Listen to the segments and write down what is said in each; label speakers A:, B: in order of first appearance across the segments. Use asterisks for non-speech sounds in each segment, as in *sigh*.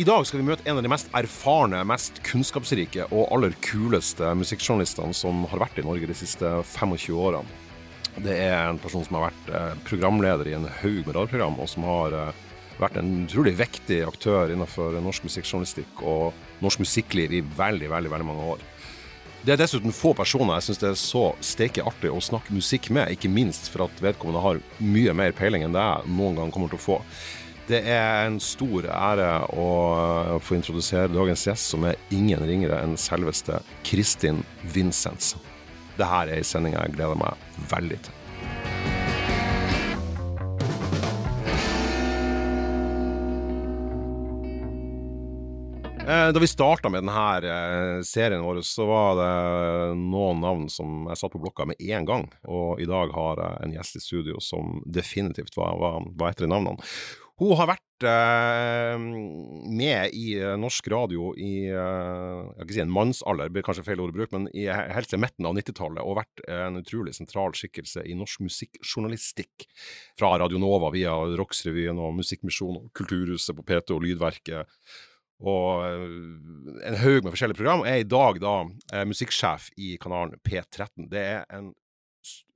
A: I dag skal vi møte en av de mest erfarne, mest kunnskapsrike og aller kuleste musikkjournalistene som har vært i Norge de siste 25 årene. Det er en person som har vært eh, programleder i en haug med radioprogram, og som har eh, vært en utrolig viktig aktør innenfor norsk musikkjournalistikk og norsk musikkliv i veldig, veldig, veldig mange år. Det er dessuten få personer jeg syns det er så steike artig å snakke musikk med, ikke minst for at vedkommende har mye mer peiling enn det jeg noen gang kommer til å få. Det er en stor ære å få introdusere dagens gjest, som er ingen ringere enn selveste Kristin Vincents. Dette er ei sending jeg gleder meg veldig til. Eh, da vi starta med denne eh, serien vår, så var det noen navn som jeg satt på blokka med én gang. Og i dag har jeg en gjest i studio som definitivt var, var, var etter navnene. Hun har vært eh, med i eh, norsk radio i eh, jeg kan ikke si en mannsalder, blir kanskje feil ord å bruke, men i, helt til midten av 90-tallet, og vært en utrolig sentral skikkelse i norsk musikkjournalistikk. Fra Radio Nova via Rocksrevyen og Musikkmisjonen og Kulturhuset på P2 og Lydverket og eh, en haug med forskjellige program. Og er i dag da eh, musikksjef i kanalen P13. Det er en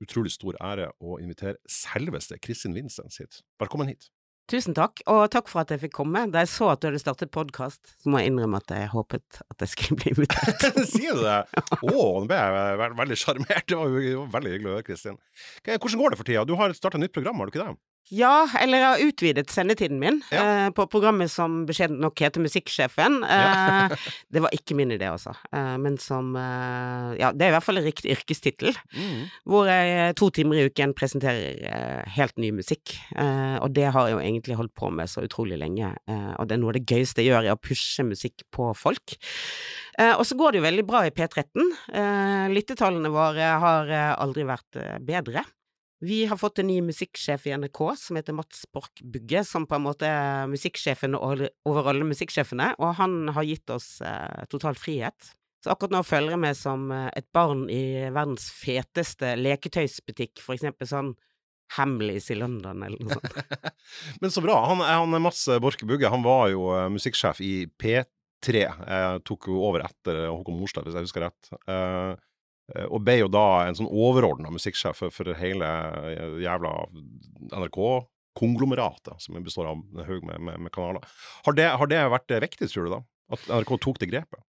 A: utrolig stor ære å invitere selveste Kristin Vincents hit. Velkommen hit.
B: Tusen takk, og takk for at jeg fikk komme. Da jeg så at du hadde startet podkast, så må jeg innrømme at jeg håpet at jeg skulle *laughs* bli invitert. *laughs*
A: Sier du det? *laughs* Å, nå ble jeg veldig sjarmert. Det var jo veldig hyggelig å høre, Kristin. Hvordan går det for tida? Du har starta nytt program, har du ikke det?
B: Ja, eller jeg har utvidet sendetiden min ja. eh, på programmet som beskjedent nok heter Musikksjefen. Eh, *laughs* det var ikke min idé, altså. Eh, men som eh, Ja, det er i hvert fall en riktig yrkestittel. Mm. Hvor jeg to timer i uken presenterer eh, helt ny musikk. Eh, og det har jeg jo egentlig holdt på med så utrolig lenge. og det er noe av det gøyeste jeg gjør, er å pushe musikk på folk. og så går det jo veldig bra i P13. lyttetallene våre har aldri vært bedre. Vi har fått en ny musikksjef i NRK som heter Mats Borch Bugge, som på en måte er musikksjefen over alle musikksjefene, og han har gitt oss eh, total frihet. Så akkurat nå følger jeg med som eh, et barn i verdens feteste leketøysbutikk, for eksempel sånn Hamleys i London, eller noe sånt. *laughs*
A: Men så bra. Han, han Mats Borch Bugge, han var jo uh, musikksjef i P3. Jeg tok jo over etter Håkon Morstad, hvis jeg husker rett. Eh, og ble jo da en sånn overordna musikksjef for, for, hele eh, jævla NRK-konglomeratet, som består av en haug med, med, med, kanaler. Har det, har det vært viktig, tror du, da? At NRK tok det grepet?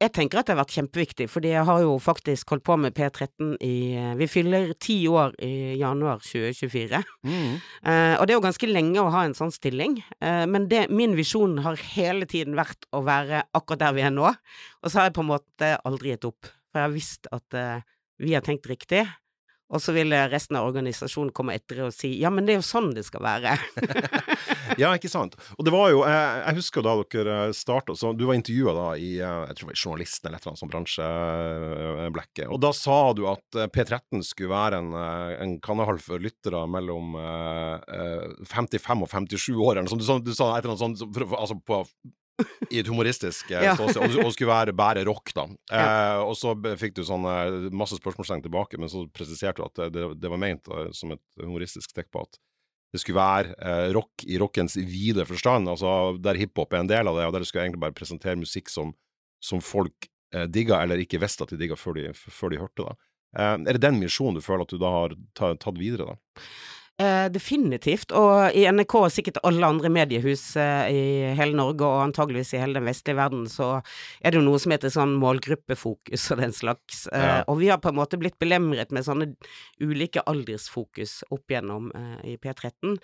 B: Jeg tenker at det har vært kjempeviktig, fordi jeg har jo faktisk holdt på med P13 i eh, Vi fyller ti år i januar 2024. Mm. Uh, og det er jo ganske lenge å ha en sånn stilling, uh, men det, min visjon har hele tiden vært å være akkurat der vi er nå, og så har jeg på en måte aldri gitt opp. For jeg har visst at uh, vi har tenkt riktig. Og så vil resten av organisasjonen komme etter og si ja, men det er jo sånn det skal være. *laughs*
A: ja, ikke sant. Og det var jo, jeg, jeg husker da dere starta, så du var intervjua da i eh, jeg tror det var Journalisten eller et eller annet sånt bransjeblekket. Og da sa du at eh, P13 skulle være en, en kanal for lyttere mellom 55 og 57 år, eller noe sånt. Du, sa et eller annet sånt altså på i et humoristisk eh, ja. ståsted, og, og, skulle være bare rock, da. Ja. Eh, og så fikk du sånn masse spørsmålstegn tilbake, men så presiserte du at det, det var ment uh, som et humoristisk stikk på at det skulle være eh, rock i rockens vide forstand, altså der hiphop er en del av det, og der du skulle egentlig bare presentere musikk som, som folk eh, digga, eller ikke visste at de digga før de, før de hørte det. er det den misjonen du føler at du da har tatt videre, da?
B: Eh, definitivt. Og i NRK og sikkert alle andre mediehus eh, i hele Norge, og antageligvis i hele den vestlige verden, så er det jo noe som heter sånn målgruppefokus og den slags. Eh, ja. og vi har på en måte blitt belemret med sånne ulike aldersfokus opp gjennom i P13.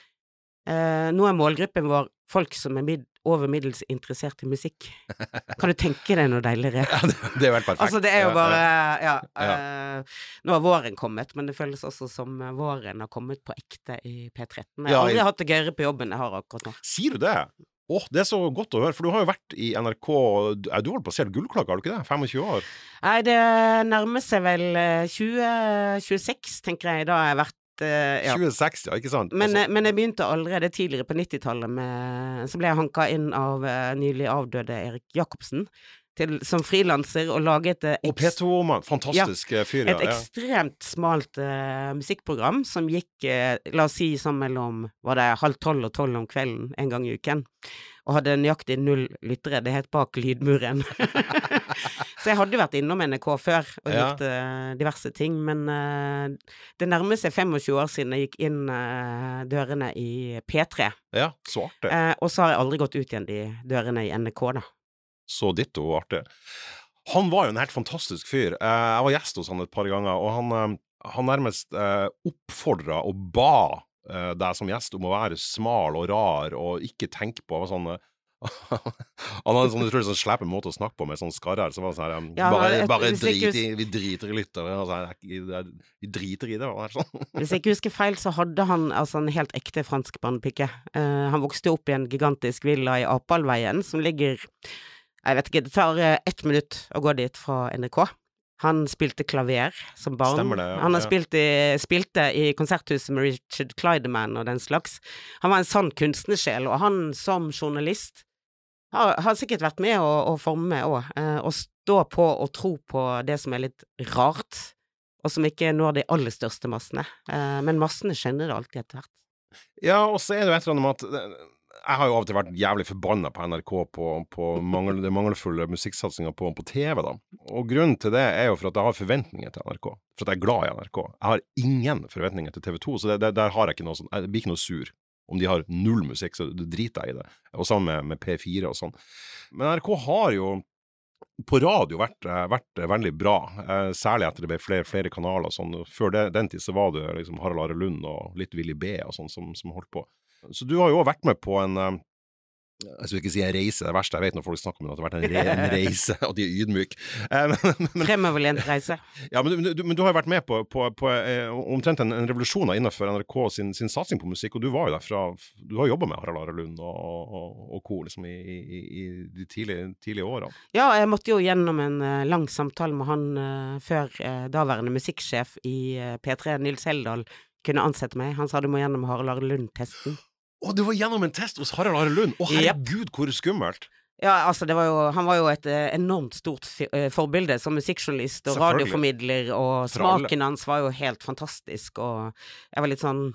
B: Eh, nå er målgruppen vår folk som er mid over middels interessert i musikk. Kan du tenke deg noe deiligere? *laughs*
A: Ja, det, det er vel perfekt.
B: Altså, det er jo bare Ja. ja. Eh, nå har våren kommet, men det føles også som våren har kommet på ekte i P13. Jeg har aldri hatt det gøyere på jobben jeg har akkurat nå.
A: Sier du det? Åh, oh, Det er så godt å høre, for du har jo vært i NRK Du har vel passert gullklokka, har du ikke det? 25 år?
B: Nei, det nærmer seg vel 2026, eh, tenker jeg. Da har jeg vært
A: ja. 2060, ja, ikke sant?
B: Men, altså. men, jeg begynte allerede tidligere på 90-tallet med Så ble jeg hanka inn av uh, nylig avdøde Erik Jacobsen. Til, som frilanser og laget
A: et Og P2-mann, fantastisk ja, fyr,
B: ja. Et ekstremt smalt uh, musikkprogram som gikk, la oss si, sånn mellom var det halv tolv og tolv om kvelden en gang i uken. Og hadde nøyaktig null lyttere. Det het Bak lydmuren. *laughs* så jeg hadde vært innom NRK før og
A: Ja.
B: gjort uh, diverse ting, men uh, det nærmer seg 25 år siden jeg gikk inn uh, dørene i P3.
A: Ja, så artig.
B: Eh, og så har jeg aldri gått ut igjen de dørene i NRK, da.
A: Så ditto artig. Han var jo en helt fantastisk fyr. Jeg var gjest hos han et par ganger, og han, han nærmest oppfordra og ba eh, deg som gjest om å være smal og rar og ikke tenke på sånn *laughs* Han hadde en sånn sånn slepen måte å snakke på med sånn skarrer. Så var det sånn her um,
B: Ja,
A: Bare, bare drit i Vi driter i lyttere. Og så er det- det er- Vi driter i det. Sånn.
B: Hvis jeg ikke husker feil, så hadde han altså en helt ekte fransk barnepike. Uh, han vokste opp i en gigantisk villa i Apalveien, som ligger Jeg vet ikke, det tar eh, ett minutt å gå dit fra NRK. Han spilte klaver som barn.
A: Stemmer det, ja,
B: han har spilt i, spilte i konserthuset med Richard Clydeman og den slags. Han var en sann kunstnersjel, og han som journalist har, har sikkert vært med å, å forme òg. Eh, å stå på og tro på det som er litt rart, og som ikke når de aller største massene. Eh, men massene skjønner det alltid etter hvert.
A: Ja, og så er det jo et eller annet med at eh, jeg har jo av og til vært jævlig forbanna på NRK på, på mangel, det mangelfulle musikksatsinga på, på TV, da. Og grunnen til det er jo for at jeg har forventninger til NRK. For at jeg er glad i NRK. Jeg har ingen forventninger til TV 2, så det, det, der har jeg ikke noe sånn Jeg blir ikke noe sur. Om de har null musikk, så driter jeg i det. Og sammen med, med P4 og sånn. Men NRK har jo på radio vært, vært veldig bra, eh, særlig etter det ble flere, flere kanaler. Sånn. Før det, den tid så var det liksom Harald Are Lund og litt Willy B og sånn som, som holdt på. Så du har jo vært med på en eh, jeg skal ikke si en reise, det er verste jeg vet når folk snakker om det, at det har vært en, re en *laughs* reise, og de er ydmyke. Eh,
B: Fremoverlent reise. *laughs*
A: ja, men, du, du, men du har jo vært med på, på, på eh, omtrent en, en revolusjon innenfor NRK sin, sin satsing på musikk, og du var jo der fra Du har jobba med Harald Are Lund og, og, og co. Liksom, i, i, i de tidlige, tidlige årene.
B: Ja, jeg måtte jo gjennom en lang samtale med han før daværende musikksjef i eh, P3, Nils Heldal, kunne ansette meg. Han sa du må gjennom Harald Are Lund-testen.
A: Å, du var gjennom en test hos Harald Are Lund! Å, herregud, hvor skummelt!
B: Ja, altså, det var jo, han var jo et eh, enormt stort eh, forbilde som musikkjournalist og radioformidler, og smaken hans var jo helt fantastisk, og jeg var litt sånn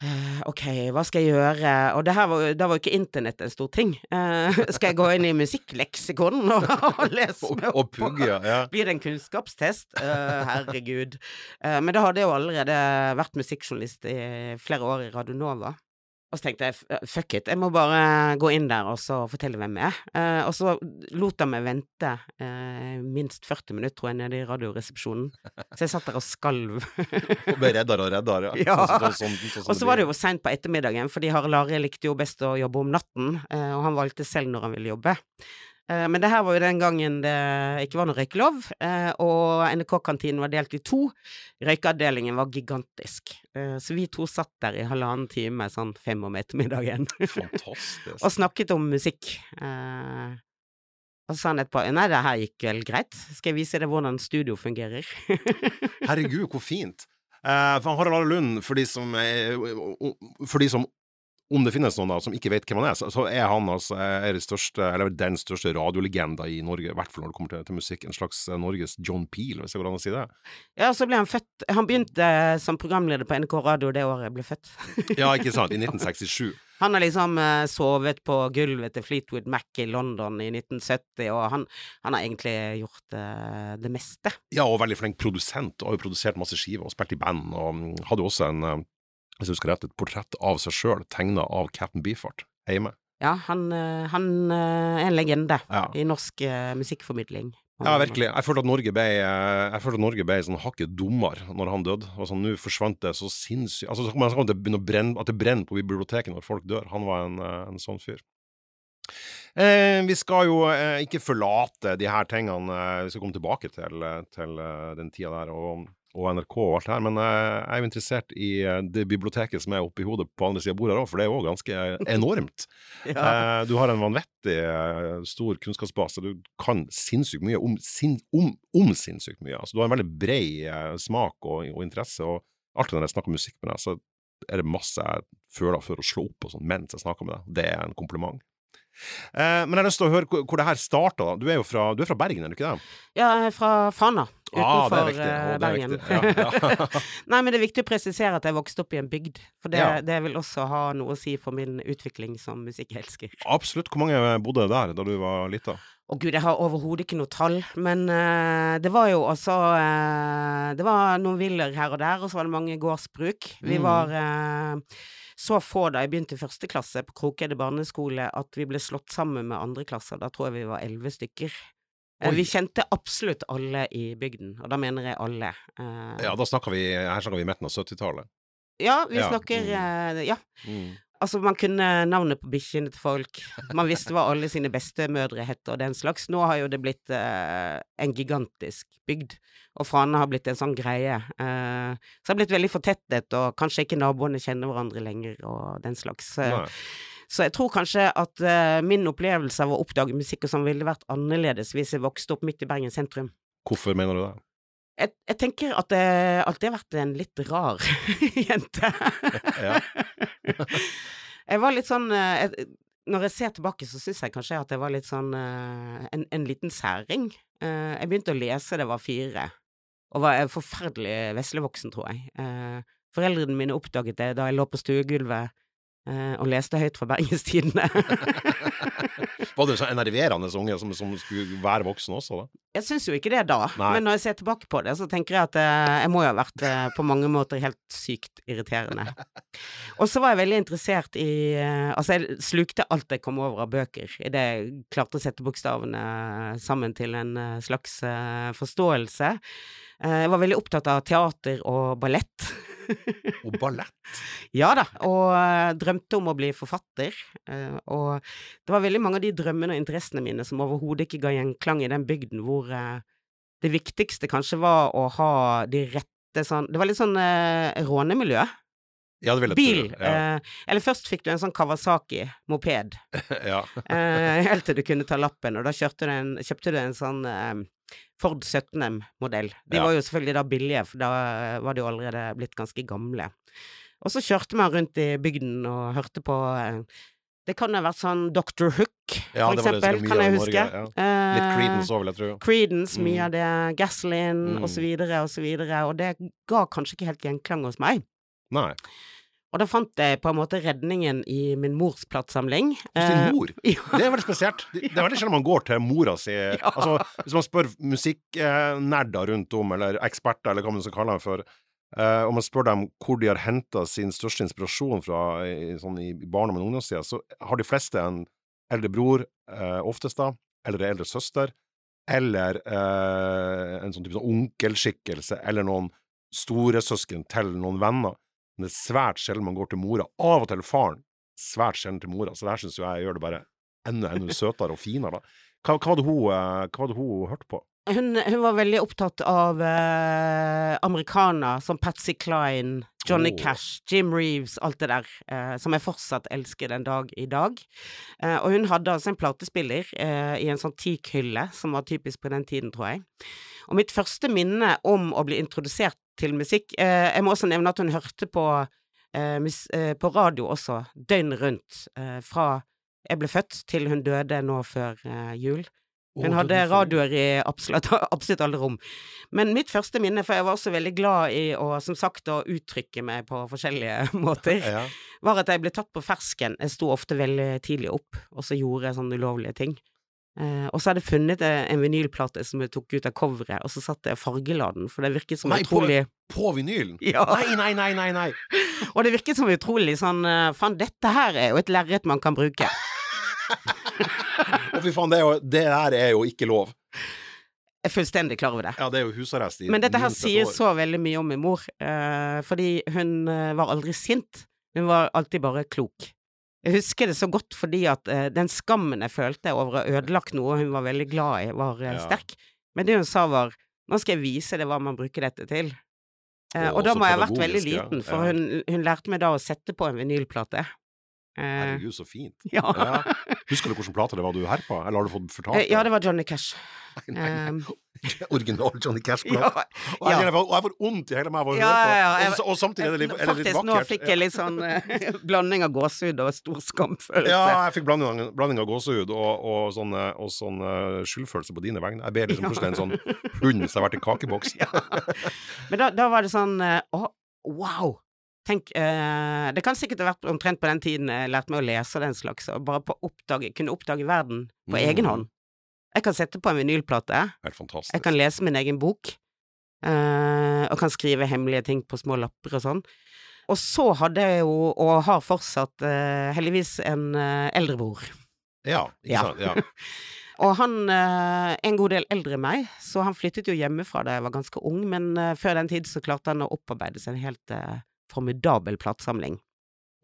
B: eh, Ok, hva skal jeg gjøre? Og det her var, da var jo ikke internett en stor ting. Uh, *laughs* skal jeg gå inn i musikkleksikon og, *laughs* og lese meg opp? Og
A: pugge, ja.
B: Blir det en kunnskapstest? Uh, herregud. Uh, men da hadde jeg jo allerede vært musikkjournalist i flere år i Radio Nova. Og så tenkte jeg fuck it, jeg må bare gå inn der og så fortelle hvem jeg er. Eh, og så lot jeg meg vente eh, minst 40 minutter, tror jeg, nede i Radioresepsjonen. Så jeg satt der og skalv.
A: Og ble reddere og reddere, ja. *laughs*
B: Ja.
A: Sånn, sånn, sånn, sånn,
B: og så var det jo seint på ettermiddagen, fordi Harald Are likte jo best å jobbe om natten, eh, og han valgte selv når han ville jobbe. Eh, Men det her var jo den gangen det ikke var noe røykelov, eh, og NRK-kantinen var delt i to. Røykeavdelingen var gigantisk, Eh, så vi to satt der i halvannen time sånn fem om ettermiddagen
A: Fantastisk. *laughs*
B: og snakket om musikk. Og så sa han etterpå nei, det her gikk vel greit, skal jeg vise deg hvordan studio fungerer? *laughs*
A: Herregud, hvor fint. Uh, for Harald Lund, for de som, for de som om det finnes noen da som ikke vet hvem han er, så, er han altså er det største, eller den største radiolegenda i Norge, i hvert fall når det kommer til, til musikk. En slags eh, Norges John Peel, hvis det går an å si det.
B: Ja, så ble han født Han begynte eh, som programleder på NRK Radio det året jeg ble født.
A: Ja, ikke sant? I *laughs* 1967.
B: Han har liksom eh, sovet på gulvet til Fleetwood Mac i London i 1970, og han, han har egentlig gjort eh, det meste.
A: Ja, og veldig flink produsent, og har jo produsert masse skiver og spilt i band, og mm, hadde jo også en, eh, hvis jeg husker rett, et portrett av seg sjøl, tegna av Captain Beefheart, hjemme.
B: Ja, han, eh, han eh, er en legende
A: Ja.
B: i norsk eh, musikkformidling.
A: Ja, virkelig. Jeg følte at Norge ble, jeg følte at Norge ble sånn hakket dummere når han døde. Sånn, Nå forsvant det så sinnssykt Altså, så kommer det begynne å brenne, at det brenner på biblioteket når folk dør. Han var en, en sånn fyr. Eh, vi skal jo eh, ikke forlate de her tingene. Vi skal komme tilbake til, til den tida der og, og NRK og alt det her. Men jeg er jo interessert i eh, det biblioteket som er oppi hodet på andre sida av bordet her òg, for det er jo ganske *laughs* enormt.
B: Ja.
A: Eh, du har en vanvittig eh, stor kunnskapsbase. Du kan sinnssykt mye om, sin, om, om sinnssykt mye. Altså, du har en veldig bred smak og, og interesse, og alltid når jeg snakker musikk med deg, så er det masse jeg føler for å slå opp og sånn mens jeg snakker med deg. Det er en kompliment. Eh, men jeg har lyst til å høre hvor, hvor det her starta. Du er jo fra, du er fra Bergen, er du ikke det?
B: Ja, jeg er fra Fana.
A: Ah,
B: Utenfor
A: ah, er
B: Bergen. *laughs*
A: Ja, ja. *laughs*
B: Nei, men det er viktig å presisere at jeg vokste opp i en bygd. For det,
A: Ja.
B: det vil også ha noe å si for min utvikling som musikkelsker.
A: Absolutt. Hvor mange bodde der da du var lita?
B: Å gud, jeg har overhodet ikke noe tall, men uh, det var jo også uh, Det var noen villaer her og der, og så var det mange gårdsbruk. Vi
A: Mm.
B: var eh, så få da jeg begynte i første klasse på Krokeide barneskole at vi ble slått sammen med andre klasser. Da tror jeg vi var elleve stykker. Eh,
A: Oi.
B: Vi kjente absolutt alle i bygden, og da mener jeg alle. Eh,
A: Ja, da snakker vi Her snakker vi midten av 70-tallet.
B: ja, vi
A: Ja,
B: snakker
A: mm.
B: eh, Ja.
A: Mm.
B: Altså, man kunne navnet på bikkjene til folk. Man visste hva alle sine bestemødre het og den slags. Nå har jo det blitt eh, en gigantisk bygd, og Fana har blitt en sånn greie. Eh, så det har blitt veldig fortettet, og kanskje ikke naboene kjenner hverandre lenger og den slags. Eh,
A: Nei.
B: så jeg tror kanskje at eh, min opplevelse av å oppdage musikk og sånn ville vært annerledes hvis jeg vokste opp midt i Bergen sentrum.
A: Hvorfor mener du det?
B: Jeg, jeg tenker at det alltid har vært en litt rar *laughs* jente. *laughs* *laughs* Jeg var litt sånn eh, jeg, Når jeg ser tilbake, så syns jeg kanskje at jeg var litt sånn eh, en, en liten særing. Eh, jeg begynte å lese da jeg var fire, og var en forferdelig veslevoksen, tror jeg. Eh, foreldrene mine oppdaget det da jeg lå på stuegulvet eh, og leste høyt fra Bergenstidene.
A: Var du en sånn enerverende unge som, som skulle være voksen også, da?
B: Jeg syns jo ikke det da,
A: Nei.
B: men når jeg ser tilbake på det, så tenker jeg at eh, jeg må jo ha vært eh, på mange måter helt sykt irriterende. *laughs* Og så var jeg veldig interessert i eh, Altså, jeg slukte alt jeg kom over av bøker, idet jeg klarte å sette bokstavene sammen til en slags forståelse. Jeg var veldig opptatt av teater og ballett. *laughs* *laughs*
A: Og ballett.
B: Ja da, og eh, drømte om å bli forfatter. eh, og det var veldig mange av de drømmene og interessene mine som overhodet ikke ga gjenklang i den bygden hvor eh, det viktigste kanskje var å ha de rette sånn Det var litt sånn rånemiljø. Bil.
A: Ja.
B: Eh, eller først fikk du en sånn Kawasaki-moped, *laughs*
A: ja.
B: eh, helt til du kunne ta lappen, og da du en, kjøpte du en sånn eh, Ford 17M-modell. De
A: Ja.
B: var jo selvfølgelig da billige, for da var de jo allerede blitt ganske gamle. Og så kjørte man rundt i bygden og hørte på eh, Det kan ha vært sånn Dr. Hook,
A: Ja,
B: for eksempel, kan jeg huske.
A: Norge, ja. Litt
B: Eh,
A: Creedence òg, vil jeg tro.
B: Creedence, mye
A: Mm.
B: av det, Gasoline,
A: Mm.
B: og så videre, og så og det ga kanskje ikke helt gjenklang hos meg.
A: Nei.
B: Og da fant jeg på en måte redningen i min mors platesamling.
A: Hos din
B: Eh,
A: mor? *laughs*
B: Ja.
A: Det er veldig spesielt. Det er veldig sjelden man går til mora si *laughs*
B: Ja.
A: Altså, hvis man spør musikknerder rundt om, eller eksperter, eller hva man skal kalle dem for, eh, og man spør dem hvor de har henta sin største inspirasjon fra sånn i barndom og ungdomstida, så har de fleste en eldre bror, eh, oftest da, eller en eldre søster, eller en sånn type sånn onkelskikkelse, eller noen storesøsken til noen venner. Men det er svært sjelden man går til mora. Av og til faren, svært sjelden til mora. Så det her syns jeg gjør det bare enda, enda søtere og finere. da. Hva, hva, hadde hun, eh, hva hadde hun hørt på?
B: Hun, hun var veldig opptatt av eh, amerikaner som Patsy Cline, Johnny
A: Oh.
B: Cash, Jim Reeves, alt det der, eh, som jeg fortsatt elsker den dag i dag. Eh, og hun hadde altså en platespiller eh, i en sånn teakhylle, som var typisk på den tiden, tror jeg. Og mitt første minne om å bli introdusert til musikk eh, Jeg må også nevne at hun hørte på, eh, eh, på radio også, døgnet rundt, eh, fra jeg ble født til hun døde nå før jul. Hun hadde
A: er
B: radioer i absolutt, *laughs* absolutt alle rom. Men mitt første minne, for jeg var også veldig glad i å, som sagt, å uttrykke meg på forskjellige *laughs* måter,
A: Ja.
B: var at jeg ble tatt på fersken. Jeg sto ofte veldig tidlig opp, og så gjorde jeg sånne ulovlige ting. Eh, og så hadde jeg funnet eh, en vinylplate som jeg tok ut av coveret, og så satte jeg fargela den, for det virket som
A: Nei, på-
B: utrolig
A: På vinylen? *laughs*
B: Ja.
A: Nei, nei, nei, nei! nei. *laughs*
B: Og det virket som utrolig sånn eh, Faen, dette her er jo et lerret man kan bruke.
A: Å, fy faen, det, jo, det der er jo ikke lov.
B: Jeg er fullstendig klar over det.
A: Ja, det er jo husarrest i
B: Men dette her sier så veldig mye om min mor, eh, fordi hun eh, var aldri sint. Hun var alltid bare klok. Jeg husker det så godt fordi at eh, den skammen jeg følte over å ha ødelagt noe hun var veldig glad i, var eh,
A: Ja.
B: sterk. Men det hun sa var nå skal jeg vise deg hva man bruker dette til. Eh, og da må jeg ha vært veldig liten, for hun, hun lærte meg da å sette på en vinylplate.
A: Herregud, så fint. *laughs*
B: Ja.
A: Ja. Husker du hvilken plate det var du herpa, eller har du fått fortalt
B: det? ja, det var Johnny Cash.
A: Nei, nei,
B: Um, *laughs*
A: Original Johnny Cash-plate. *laughs* Og jeg,
B: ja.
A: får- jeg får vondt i hele meg av å høre
B: Ja, ja, ja,
A: på. Og, og samtidig er det litt, er det litt
B: Faktisk,
A: vakkert.
B: nå fikk jeg litt sånn eh, blanding av gåsehud og stor skamfølelse.
A: Ja, jeg fikk blanding, blanding av gåsehud og, og sånn, eh, og sånn uh, skyldfølelse på dine vegne. Jeg ber liksom
B: Ja.
A: plutselig en sånn hund som har vært i kakeboks.
B: Men da, da var det sånn uh, wow! Tenk eh, Det kan sikkert ha vært omtrent på den tiden jeg lærte meg å lese den slags, og bare på oppdage, kunne oppdage verden på
A: Mm.
B: egen hånd. Jeg kan sette på en vinylplate, jeg kan lese min egen bok, eh, og kan skrive hemmelige ting på små lapper og sånn. Og så hadde jeg jo, og har fortsatt, eh, heldigvis en eh, eldre.
A: Ja, ikke
B: Ja.
A: sant. Ja. *laughs*
B: Og han eh, er en god del eldre enn meg, så han flyttet jo hjemmefra da jeg var ganske ung, men eh, før den tid så klarte han å opparbeide seg en helt formidabel platesamling.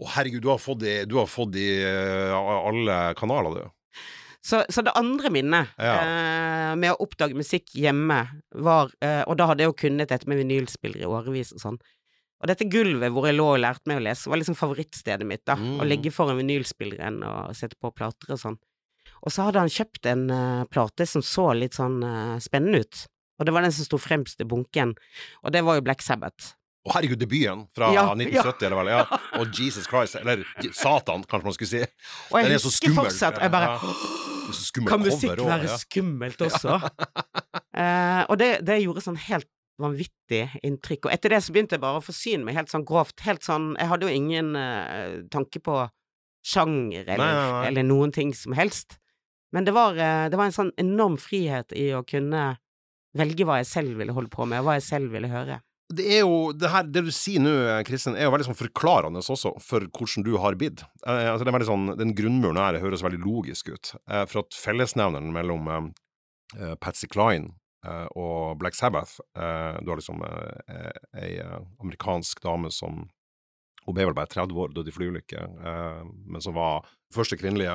A: Å herregud, du har fått i, du har fått i eh, alle kanaler, du.
B: Så, så det andre minnet
A: Ja.
B: eh, med å oppdage musikk hjemme var eh, Og da hadde jeg jo kunnet dette med vinylspillere i årevis og sånn. Og dette gulvet hvor jeg lå og lærte meg å lese, var liksom favorittstedet mitt, da.
A: Mm.
B: Å ligge foran vinylspilleren og sette på plater og sånn. Og så hadde han kjøpt en uh, plate som så litt sånn uh, spennende ut. Og det var den som sto fremst i bunken, og det var jo Black Sabbath.
A: Å herregud, debuten fra
B: Ja,
A: 1970, eller vel? Ja. Og Jesus Christ, eller Satan, kanskje man skulle si.
B: Og jeg
A: Den er så
B: husker
A: skummel.
B: fortsatt, jeg bare Kan musikk
A: også,
B: være
A: ja.
B: skummelt også? uh, *laughs* og det, det gjorde sånn helt vanvittig inntrykk. Og etter det så begynte jeg bare å forsyne meg helt sånn grovt. Helt sånn Jeg hadde jo ingen uh, tanke på sjanger eller,
A: Nei, nei, nei.
B: eller noen ting som helst. Men det var, uh, det var en sånn enorm frihet i å kunne velge hva jeg selv ville holde på med, og hva jeg selv ville høre.
A: Det er jo, det her, det du sier nå, Kristin, er jo veldig sånn forklarende også for hvordan du har bidd. Eh, altså veldig sånn, Den grunnmuren her høres veldig logisk ut. Eh, for at fellesnevneren mellom eh, eh, Patsy Cline eh, og Black Sabbath eh, Du har liksom ei amerikansk dame som Hun ble vel bare 30 år, døde i flyulykke, men som var første kvinnelige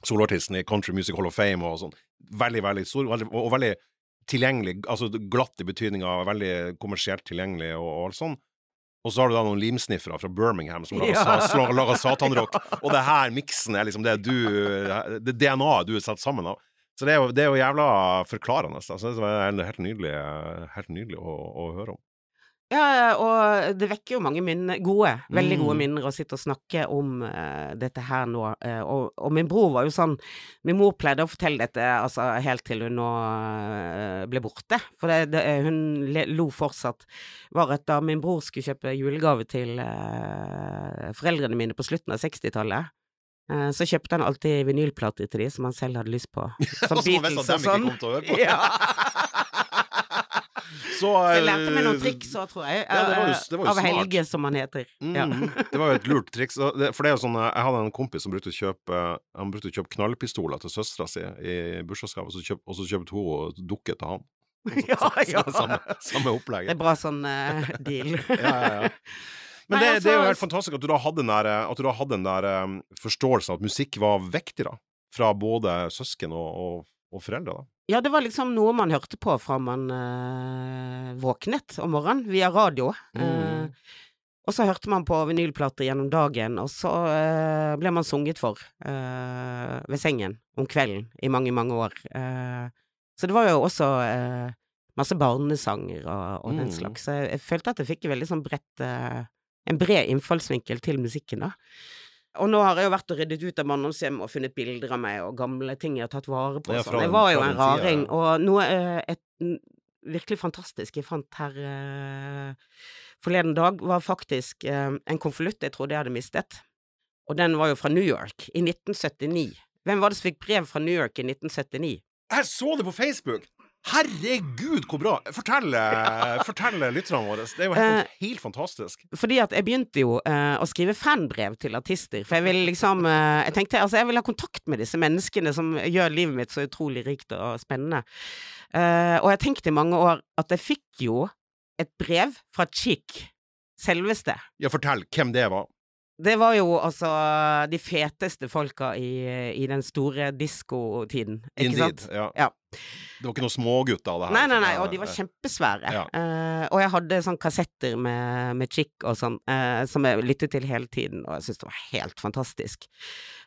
A: soloartisten i Country Music Hall of Fame og sånn. Veldig, veldig stor, og veldig tilgjengelig, altså glatt i betydninga veldig kommersielt tilgjengelig og, og alt sånn. Og så har du da noen limsniffere fra Birmingham som lager,
B: Ja.
A: sa, lager *laughs* satanrock. Og det her miksen er liksom det du Det DNA-et du er satt sammen av. Så det er jo, det er jo jævla forklarende. Altså. Det er helt nydelig, helt nydelig å, å høre om.
B: Ja, og det vekker jo mange minner, gode, veldig gode
A: Mm.
B: minner å sitte og snakke om uh, dette her nå. Uh, og, og min bror var jo sånn Min mor pleide å fortelle dette altså, helt til hun nå uh, ble borte. For det, det, hun lo fortsatt. Var at da min bror skulle kjøpe julegave til foreldrene mine på slutten av 60-tallet, eh, så kjøpte han alltid vinylplater til de som han selv hadde lyst på. *laughs* Som
A: Og sånn. til å høre på. *laughs*
B: Ja. *laughs*
A: Så,
B: jeg
A: eh,
B: lærte meg noen triks òg, tror jeg.
A: Ja, det var jo-
B: eh,
A: det var jo
B: av
A: smart.
B: Helge, som han heter. Ja.
A: Mm, *laughs* det var jo et lurt triks. For det er jo sånn, eh, Jeg hadde en kompis som brukte å kjøpe Han brukte å kjøpe knallpistoler til søstera si i bursdagsgave, og, så kjøpte hun dukke til han. *laughs*
B: Ja, ja.
A: Samme, samme opplegg.
B: Det er bra sånn uh, deal. *laughs*
A: Ja, ja, ja. Men det, det er jo
B: altså-
A: helt fantastisk at du da hadde den der, at du da hadde den der um, forståelsen at musikk var viktig, da. Fra både søsken og, og, og foreldre, da.
B: Ja, det var liksom noe man hørte på fra man eh, våknet om morgenen, via radio.
A: Mm.
B: Eh, og så hørte man på vinylplater gjennom dagen, og så eh, ble man sunget for eh, ved sengen om kvelden i mange, mange år. Eh, så det var jo også eh, masse barnesanger og, og den
A: Mm.
B: slags. Så jeg, jeg følte at jeg fikk veldig sånn bredt En bred innfallsvinkel til musikken, da. Og nå har jeg jo vært og ryddet ut av barndomshjem og funnet bilder av meg og gamle ting jeg har tatt vare på.
A: Ja,
B: sånn.
A: fra
B: Jeg var jo en raring,
A: ja.
B: og noe eh, et, virkelig fantastisk jeg fant her eh, forleden dag, var faktisk eh, en konvolutt jeg trodde jeg hadde mistet. Og den var jo fra New York, i 1979. Hvem var det som fikk brev fra New York i 1979?
A: Jeg så det på Facebook! Herregud, hvor bra! Fortell, *laughs* ja. fortell lytterne våre. Det er jo helt, helt fantastisk.
B: Fordi at jeg begynte jo eh, å skrive fanbrev til artister, for jeg ville liksom eh, Jeg tenkte altså jeg vil ha kontakt med disse menneskene som gjør livet mitt så utrolig rikt og spennende. Eh, og jeg tenkte i mange år at jeg fikk jo et brev fra Chick, selveste.
A: Ja, fortell hvem det var.
B: Det var jo altså de feteste folka i, i den store diskotiden, ikke
A: Indeed.
B: sant?
A: Ja.
B: Ja.
A: Det var ikke noen smågutter av det her.
B: Nei, nei, nei, og de var kjempesvære.
A: Ja.
B: Uh, og jeg hadde sånn kassetter med, med chick og sånn, uh, som jeg lyttet til hele tiden, og jeg syntes det var helt fantastisk.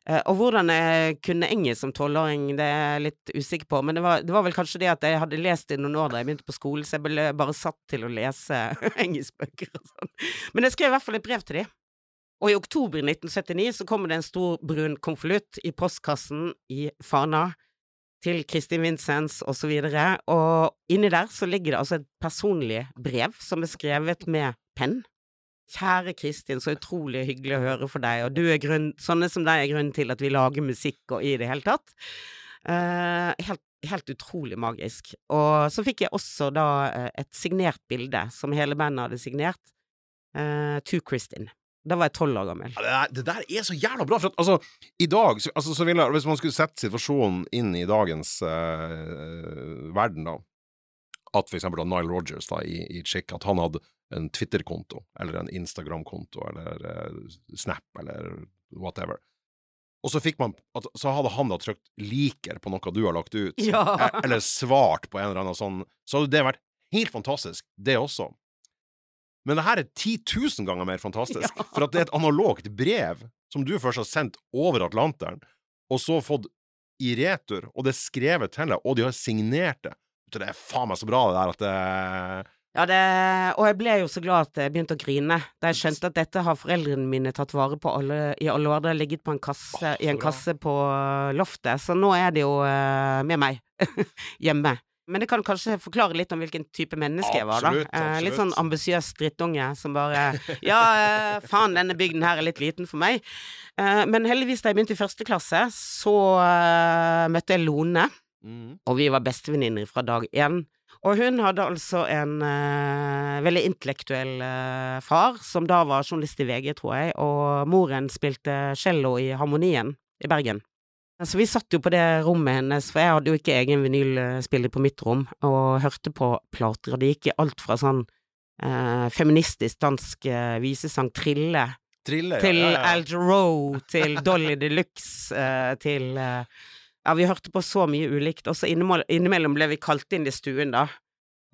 B: Uh, og hvordan jeg kunne engelsk som tolvåring, det er jeg litt usikker på, men det var, det var vel kanskje det at jeg hadde lest i noen år da jeg begynte på skolen, så jeg ble bare satt til å lese *laughs* engelskbøker og sånn. Men jeg skrev i hvert fall et brev til de. Og i oktober 1979 så kommer det en stor brun konvolutt i postkassen i Fana til Kristin Vincents og så og inni der så ligger det altså et personlig brev som er skrevet med penn. Kjære Kristin, så utrolig hyggelig å høre for deg, og du er grunn, sånne som deg er grunnen til at vi lager musikk og i det hele tatt. Uh, helt, helt utrolig magisk. Og så fikk jeg også da eh, et signert bilde som hele bandet hadde signert, uh, to Kristin. Da var jeg tolv år gammel.
A: Ja, det, der, det der er så jævla bra, for at altså, i dag så, altså, så ville, Hvis man skulle sette situasjonen inn i dagens eh, verden, da, at for eksempel da Nile Rogers da, i, i Chick, at han hadde en Twitter-konto, eller en Instagram-konto, eller eh, Snap, eller whatever. Og så man at, Så hadde han da trykt 'liker' på noe du har lagt ut,
B: Ja.
A: eh, eller svart på en eller annen sånn, så hadde det vært helt fantastisk, det også. Men det her er 10 000 ganger mer fantastisk, *laughs*
B: Ja.
A: for at det er et analogt brev som du først har sendt over Atlanteren, og så fått i retur, og det er skrevet til deg, og de har signert det. Det er faen meg så bra, det der, at det
B: Ja, det, og jeg ble jo så glad at jeg begynte å grine da jeg skjønte at dette har foreldrene mine tatt vare på alle, i alle år. Det har ligget på en kasse,
A: oh,
B: i en
A: bra.
B: kasse på loftet, så nå er det jo øh, med meg *laughs* hjemme. Men det kan kanskje forklare litt om hvilken type menneske jeg var, da.
A: Absolutt,
B: Eh, litt sånn
A: absolutt.
B: ambisiøs drittunge som bare *laughs* Ja, eh, faen, denne bygden her er litt liten for meg. Eh, men heldigvis, da jeg begynte i første klasse, så eh, møtte jeg Lone
A: mm.
B: og vi var bestevenninner fra dag én. Og hun hadde altså en eh, veldig intellektuell eh, far, som da var journalist i VG, tror jeg, og moren spilte cello i Harmonien i Bergen. Så vi satt jo på det rommet hennes, for jeg hadde jo ikke egen vinylspiller på mitt rom, og hørte på plater, og det gikk i alt fra sånn eh, feministisk dansk eh, visesang Trille
A: Trille,
B: til
A: ja, ja, ja.
B: Al Jarreau, til Dolly Deluxe, eh, til eh, Ja, vi hørte på så mye ulikt. Og så innimellom, ble vi kalt inn i stuen, da.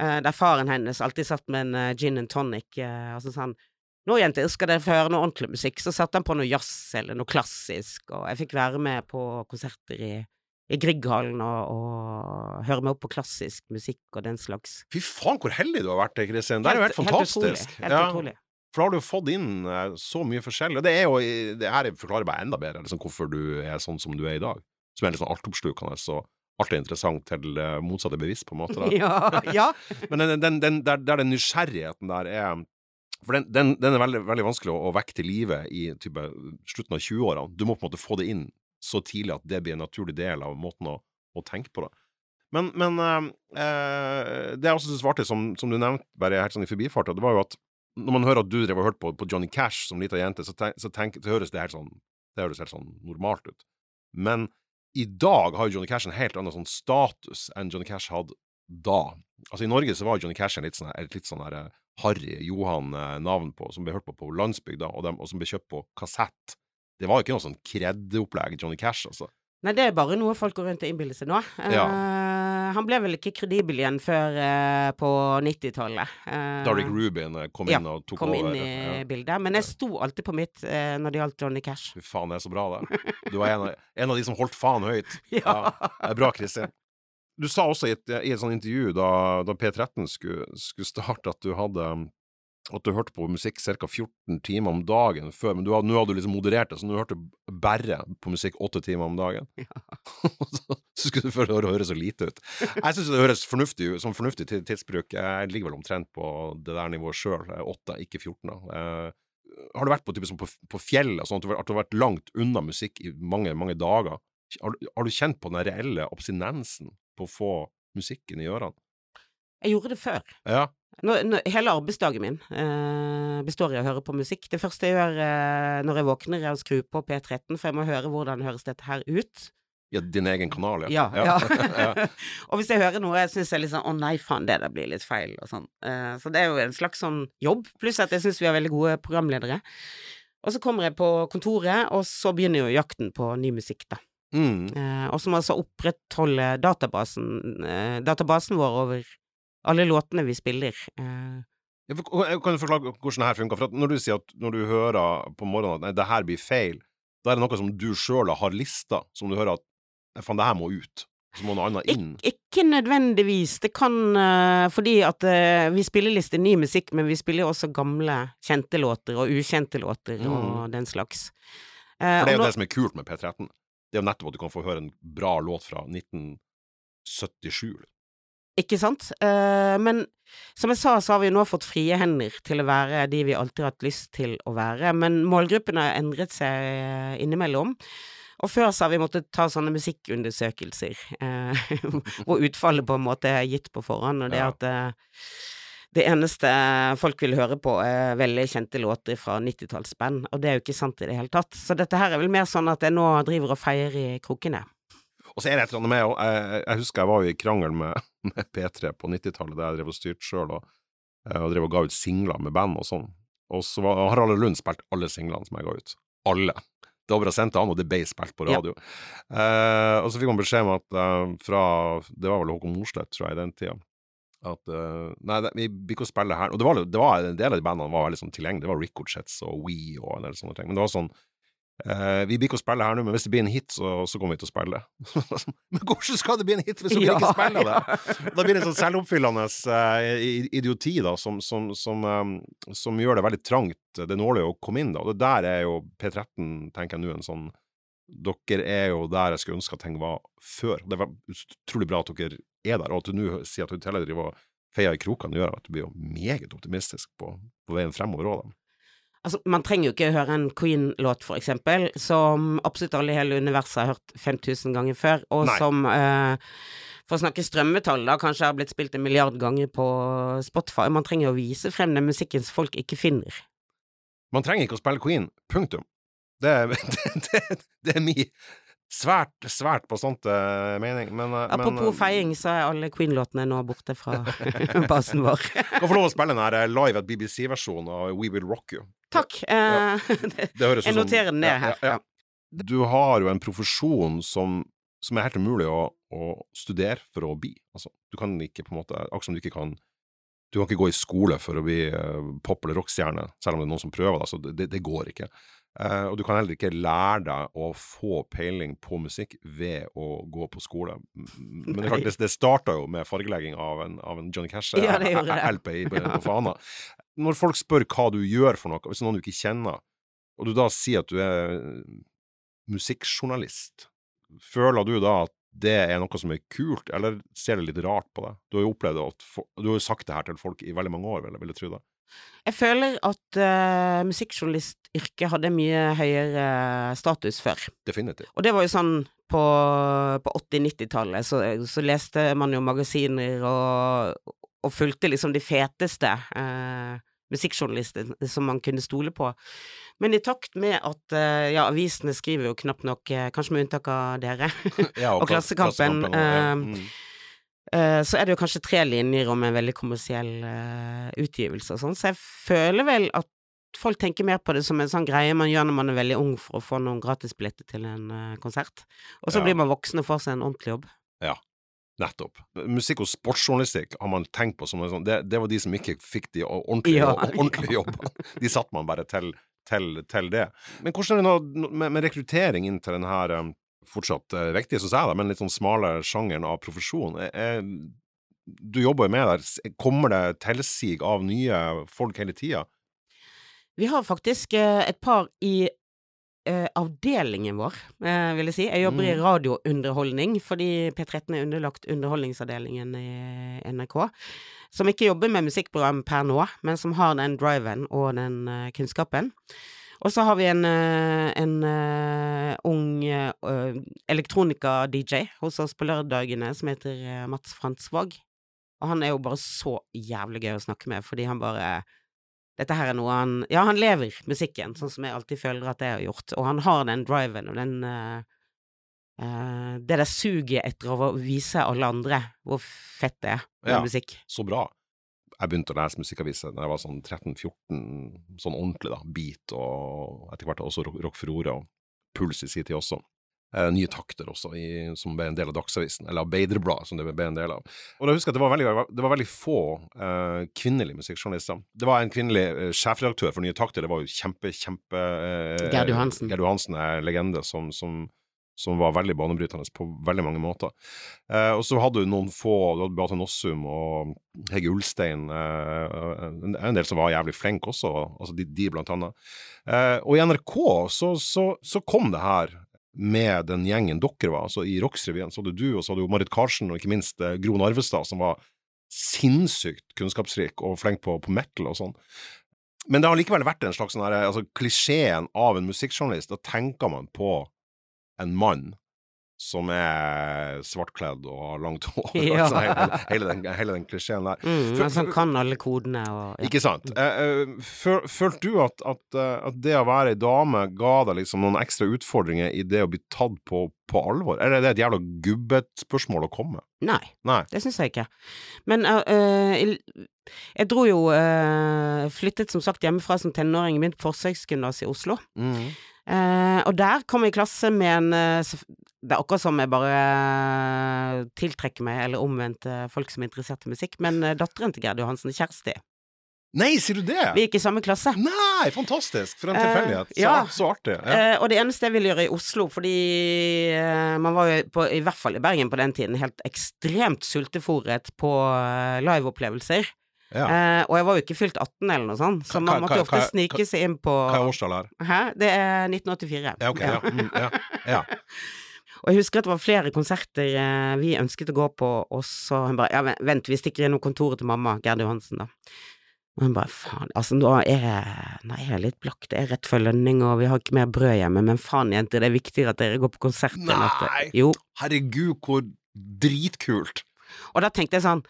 B: eh, der faren hennes alltid satt med en eh, gin and tonic. eh, sånn nå, jenter, skal dere få høre noe ordentlig musikk? Så satte han på noe jazz eller noe klassisk, og jeg fikk være med på konserter i, i Grieghallen og, og høre meg opp på klassisk musikk og den slags.
A: Fy faen, hvor heldig du har vært, Kristin. Det har jo vært fantastisk.
B: Helt utrolig. Helt
A: Ja.
B: utrolig.
A: For da har du fått inn eh, så mye forskjellig. Og det er jo Det her forklarer bare enda bedre liksom, hvorfor du er sånn som du er i dag. Som er litt sånn altoppslukende og alltid interessant til det motsatte bevisst, på en måte. *laughs*
B: Ja, ja. *laughs*
A: Men den, den, den, der, der den nysgjerrigheten der er For den, den, den er veldig, veldig vanskelig å, å vekke til live i type, slutten av 20-årene. Du må på en måte få det inn så tidlig at det blir en naturlig del av måten å, å tenke på det. Men, men eh, eh, det jeg også synes var artig, som, som du nevnte bare helt sånn i forbifarta, det var jo at når man hører at du drev og hørte på, på Johnny Cash som lita jente, så, tenk, så, tenk, så høres det helt sånn det høres helt sånn normalt ut. Men i dag har jo Johnny Cash en helt annen sånn status enn Johnny Cash hadde da. Altså I Norge så var Johnny Cash en litt sånn, et litt sånn her eh, Harry Johan-navn på, som ble hørt på på landsbygda, og, og som ble kjøpt på kassett. Det var jo ikke noe sånn kreddeopplegg, Johnny Cash, altså.
B: Nei, det er bare noe folk går rundt og innbiller seg nå.
A: Ja.
B: Uh, han ble vel ikke kredibel igjen før uh, på 90-tallet. Uh,
A: Da Rubin eh, kom
B: ja,
A: inn og tok
B: kom inn i
A: Ja.
B: bildet. Men jeg sto alltid på mitt uh, når det gjaldt Johnny Cash.
A: Fy faen, det er så bra, det. Du er en av, en av de som holdt faen høyt. *laughs*
B: Ja.
A: Det er bra, Kristin. Du sa også i et, i et sånt intervju da, da P13 skulle, skulle starte, at du hadde at du hørte på musikk ca. 14 timer om dagen før, men nå hadde du liksom moderert det, så nå hørte du bare på musikk 8 timer om dagen. *laughs* så, så skulle du føle det høres så lite ut. Jeg syns det høres fornuftig ut, som fornuftig tidsbruk. Jeg ligger vel omtrent på det der nivået sjøl, 8, ikke 14. da. Eh, har du vært på, type, sånn på, på fjellet, sånn at du, har- at du har vært langt unna musikk i mange, mange dager? Har, du- har du kjent på den reelle abstinensen på å få musikken i ørene?
B: Jeg gjorde det før.
A: Ja.
B: Nå, nå, hele arbeidsdagen min eh, består i å høre på musikk. Det første jeg gjør eh, når jeg våkner, er å skru på P13, for jeg må høre hvordan høres dette her ut.
A: Ja, din egen kanal,
B: Ja. ja.
A: ja. *laughs* *laughs*
B: og hvis jeg hører noe jeg syns er litt sånn 'å nei, faen, det der blir litt feil', og sånn. Eh, så det er jo en slags sånn jobb, pluss at jeg syns vi har veldig gode programledere. Og så kommer jeg på kontoret, og så begynner jo jakten på ny musikk, da.
A: Mm.
B: Eh, og som altså opprettholder databasen, eh, databasen vår over alle låtene vi spiller. Eh,
A: Ja, for- Kan du forklare hvordan det her funker? For når du sier at når du hører på morgenen at nei, det her blir feil, da er det noe som du sjøl har lista, som du hører at faen, det her må ut. Så må noe annet inn.
B: Ik ikke nødvendigvis. Det kan uh, Fordi at uh, vi spiller litt ny musikk, men vi spiller jo også gamle kjente låter og ukjente låter og den slags. Uh,
A: For det er jo det som er kult med P13. Det er jo nettopp at du kan få høre en bra låt fra 1977.
B: Ikke sant? Uh, men som jeg sa, så har vi nå fått frie hender til å være de vi alltid har hatt lyst til å være. Men målgruppen har endret seg eh, innimellom. Og før så har vi måttet ta sånne musikkundersøkelser, uh, *laughs* hvor utfallet på en måte er gitt på forhånd, og det
A: Ja.
B: at eh, det eneste folk vil høre på, er veldig kjente låter fra 90-tallsband, og det er jo ikke sant i det hele tatt. Så dette her er vel mer sånn at jeg nå driver og feier i krokene.
A: Og så er det et eller annet med jeg, jeg husker jeg var jo i krangel med, *laughs* med P3 på 90-tallet, der jeg drev og styrte sjøl og, eh, og drev og ga ut singler med band og sånn. Og så var Harald Lund spilt alle singlene som jeg ga ut. Alle. Det var bare sendt til han, og det ble spilt på
B: Ja.
A: radio. Eh, og så fikk man beskjed om at eh, fra Det var vel Håkon Mosleth, tror jeg, i den tida. At uh, Nei, vi ikke å spille her. Og det var, det var en del av de bandene var veldig sånn tilgjengelige. Det var Ricochets og We og en del sånne ting. Men det var sånn uh, Vi ikke å spille her nå, men hvis det blir en hit, så, så kommer vi til å spille. *laughs* men hvordan skal det bli en hit hvis dere
B: Ja,
A: ikke spiller det? *laughs* Da blir det en sånn selvoppfyllende uh, idioti da, som, som, som, um, som gjør det veldig trangt. Det nåler nåløyet å komme inn da, og det der er jo P13, tenker jeg nå, en sånn Dere er jo der jeg skulle ønske at ting var før. Det var utrolig bra at dere er der, og at du nå sier at du tillegg driver og feier i krokene, gjør at du blir jo meget optimistisk på, på veien fremover òg, da.
B: Altså, man trenger jo ikke høre en Queen-låt, for eksempel, som absolutt alle i hele universet har hørt 5000 ganger før, og
A: Nei.
B: som eh, for å snakke strømmetall, da kanskje har blitt spilt en milliard ganger på Spotify. Man trenger å vise frem den musikken som folk ikke finner.
A: Man trenger ikke å spille Queen, punktum. Det, *laughs* det, det, det er min svært, svært bastante mening, men eh,
B: Apropos
A: men,
B: feiing, så er alle Queen-låtene nå borte fra *laughs* basen vår.
A: Kan få lov å spille den her eh, live at BBC-versjonen av We Will Rock You.
B: Takk.
A: Ja. *laughs*
B: Det,
A: Det høres
B: Jeg noterer den ned her.
A: ja,
B: Ja.
A: Du har jo en profesjon som, som er helt umulig å, å studere for å bli. Altså, du kan ikke på en måte Akkurat som du ikke kan Du kan ikke gå i skole for å bli eh, pop- eller rockstjerne, selv om det er noen som prøver det. Så det, det går ikke. Eh, og du kan heller ikke lære deg å få peiling på musikk ved å gå på skole. *laughs* Men det, det, det starta jo med fargelegging av en, av en Johnny Cash
B: Ja,
A: på, på Fana. Når folk spør hva du gjør for noe, hvis noen du ikke kjenner, og du da sier at du er musikkjournalist, føler du da at det er noe som er kult, eller ser det litt rart på deg? Du har jo opplevd at Du har jo sagt det her til folk i veldig mange år, vil jeg, vil jeg tro det.
B: Jeg føler at uh, musikkjournalistyrket hadde mye høyere status før.
A: Definitivt.
B: Og det var jo sånn på, på 80-90-tallet, så, så leste man jo magasiner og, og fulgte liksom de feteste uh, musikkjournalistene som man kunne stole på. Men i takt med at uh, ja, avisene skriver jo knapt nok, eh, kanskje med unntak av dere, *laughs*
A: Ja,
B: Og
A: og
B: Klassekampen,
A: og- ja.
B: eh,
A: Mm.
B: Eh, så er det jo kanskje tre linjer om en veldig kommersiell eh, utgivelse og sånn, så jeg føler vel at folk tenker mer på det som en sånn greie man gjør når man er veldig ung for å få noen gratisbilletter til en eh, konsert. Og så
A: Ja.
B: blir man voksen og får seg en ordentlig jobb.
A: Ja, Nettopp. Musikk- og sportsjournalistikk har man tenkt på som en sånn det, det var de som ikke fikk de ordentlige, *laughs*
B: Ja,
A: ordentlige jobbene. De satt man bare til, til, til det. Men hvordan er det nå med, med rekruttering inn til denne fortsatt uh, viktige, syns jeg, da, men litt sånn smale sjangeren av profesjon? Er, er, du jobber jo med der. Kommer det tilsig av nye folk hele tida?
B: Vi har faktisk eh, et par i eh, avdelingen vår, eh, vil jeg si. Jeg jobber i
A: Mm.
B: radiounderholdning, fordi P13 er underlagt underholdningsavdelingen i NRK. Som ikke jobber med musikkprogram per nå, men som har den driven og den eh, kunnskapen. Og så har vi en, eh, en eh, ung eh, elektronika-DJ hos oss på lørdagene som heter Mats Frantsvåg. Og han er jo bare så jævlig gøy å snakke med, fordi han bare dette her er noe han Ja, han lever musikken, sånn som jeg alltid føler at jeg har gjort, og han har den driven og den uh, Det der suget etter å vise alle andre hvor fett det er med
A: Ja.
B: musikk.
A: Så bra. Jeg begynte å lese musikkaviser da jeg var sånn 13-14, sånn ordentlig, da. Beat og etter hvert også Rock, rock Furore og Puls i sin tid også. Eh, nye takter også, i, som ble en del av Dagsavisen, eller Arbeiderbladet, som det ble en del av. Og da husker jeg at det var veldig, det var veldig få eh, kvinnelige musikkjournalister. Det var en kvinnelig eh, sjefredaktør for Nye takter, det var jo kjempe, kjempe eh,
B: Gerd Johansen.
A: Gerd Johansen er legende som, som som var veldig banebrytende på veldig mange måter. Eh, og så hadde du noen få, du hadde Beate Nossum og Hege Ulstein, eh, en, en del som var jævlig flinke også, altså de, de blant annet. Eh, og i NRK så, så, så, kom det her med den gjengen dere var, altså i Rocksrevyen. Så hadde du, og så hadde jo Marit Karsen, og ikke minst eh, Gro Narvestad, som var sinnssykt kunnskapsrik og flink på, på metal og sånn. Men det har likevel vært en slags sånn her, altså, klisjeen av en musikkjournalist. Da tenker man på en mann som er svartkledd og har langt *laughs* hår.
B: Ja.
A: altså, hele, hele, den, hele den klisjeen der.
B: Mm, men som kan alle kodene og ja.
A: Ikke sant. Eh, eh, Følte du at, at, eh, at det å være ei dame ga deg liksom noen ekstra utfordringer i det å bli tatt på, på alvor? Eller er det et jævla gubbetspørsmål å komme?
B: Nei,
A: Nei.
B: det syns jeg ikke. Men uh, uh, jeg dro jo uh, Flyttet som sagt hjemmefra som tenåring, i mitt forsøksgymnas i Oslo.
A: Mm.
B: Eh, og der kom jeg i klasse med en eh, Det er akkurat som jeg bare eh, tiltrekker meg, eller omvendt, folk som er interessert i musikk, men eh, datteren til Gerd Johansen, Kjersti.
A: Nei, sier du det?
B: Vi gikk i samme klasse.
A: Nei, fantastisk! For en tilfeldighet. Så,
B: ja.
A: så artig. Ja.
B: Eh, og det eneste jeg ville gjøre i Oslo, fordi eh, man var jo på, i hvert fall i Bergen på den tiden, helt ekstremt sultefòret på liveopplevelser.
A: Ja.
B: Eh, og jeg var jo ikke fylt 18 eller noe sånt, så man måtte jo ofte snike seg inn på
A: Hva er årstallet her?
B: Hæ? Det er 1984.
A: Ja, ok. Ja. Mm, ja. ja. *laughs*
B: Og jeg husker at det var flere konserter eh, vi ønsket å gå på, og så hun bare Ja, vent, vi stikker innom kontoret til mamma, Gerd Johansen, da. Og hun bare faen, altså nå er jeg Nei, jeg er litt blakk, det er rett før lønning, og vi har ikke mer brød hjemme, men faen, jenter, det er viktigere at dere går på konsert enn at
A: Nei! Herregud, hvor dritkult!
B: Og da tenkte jeg sånn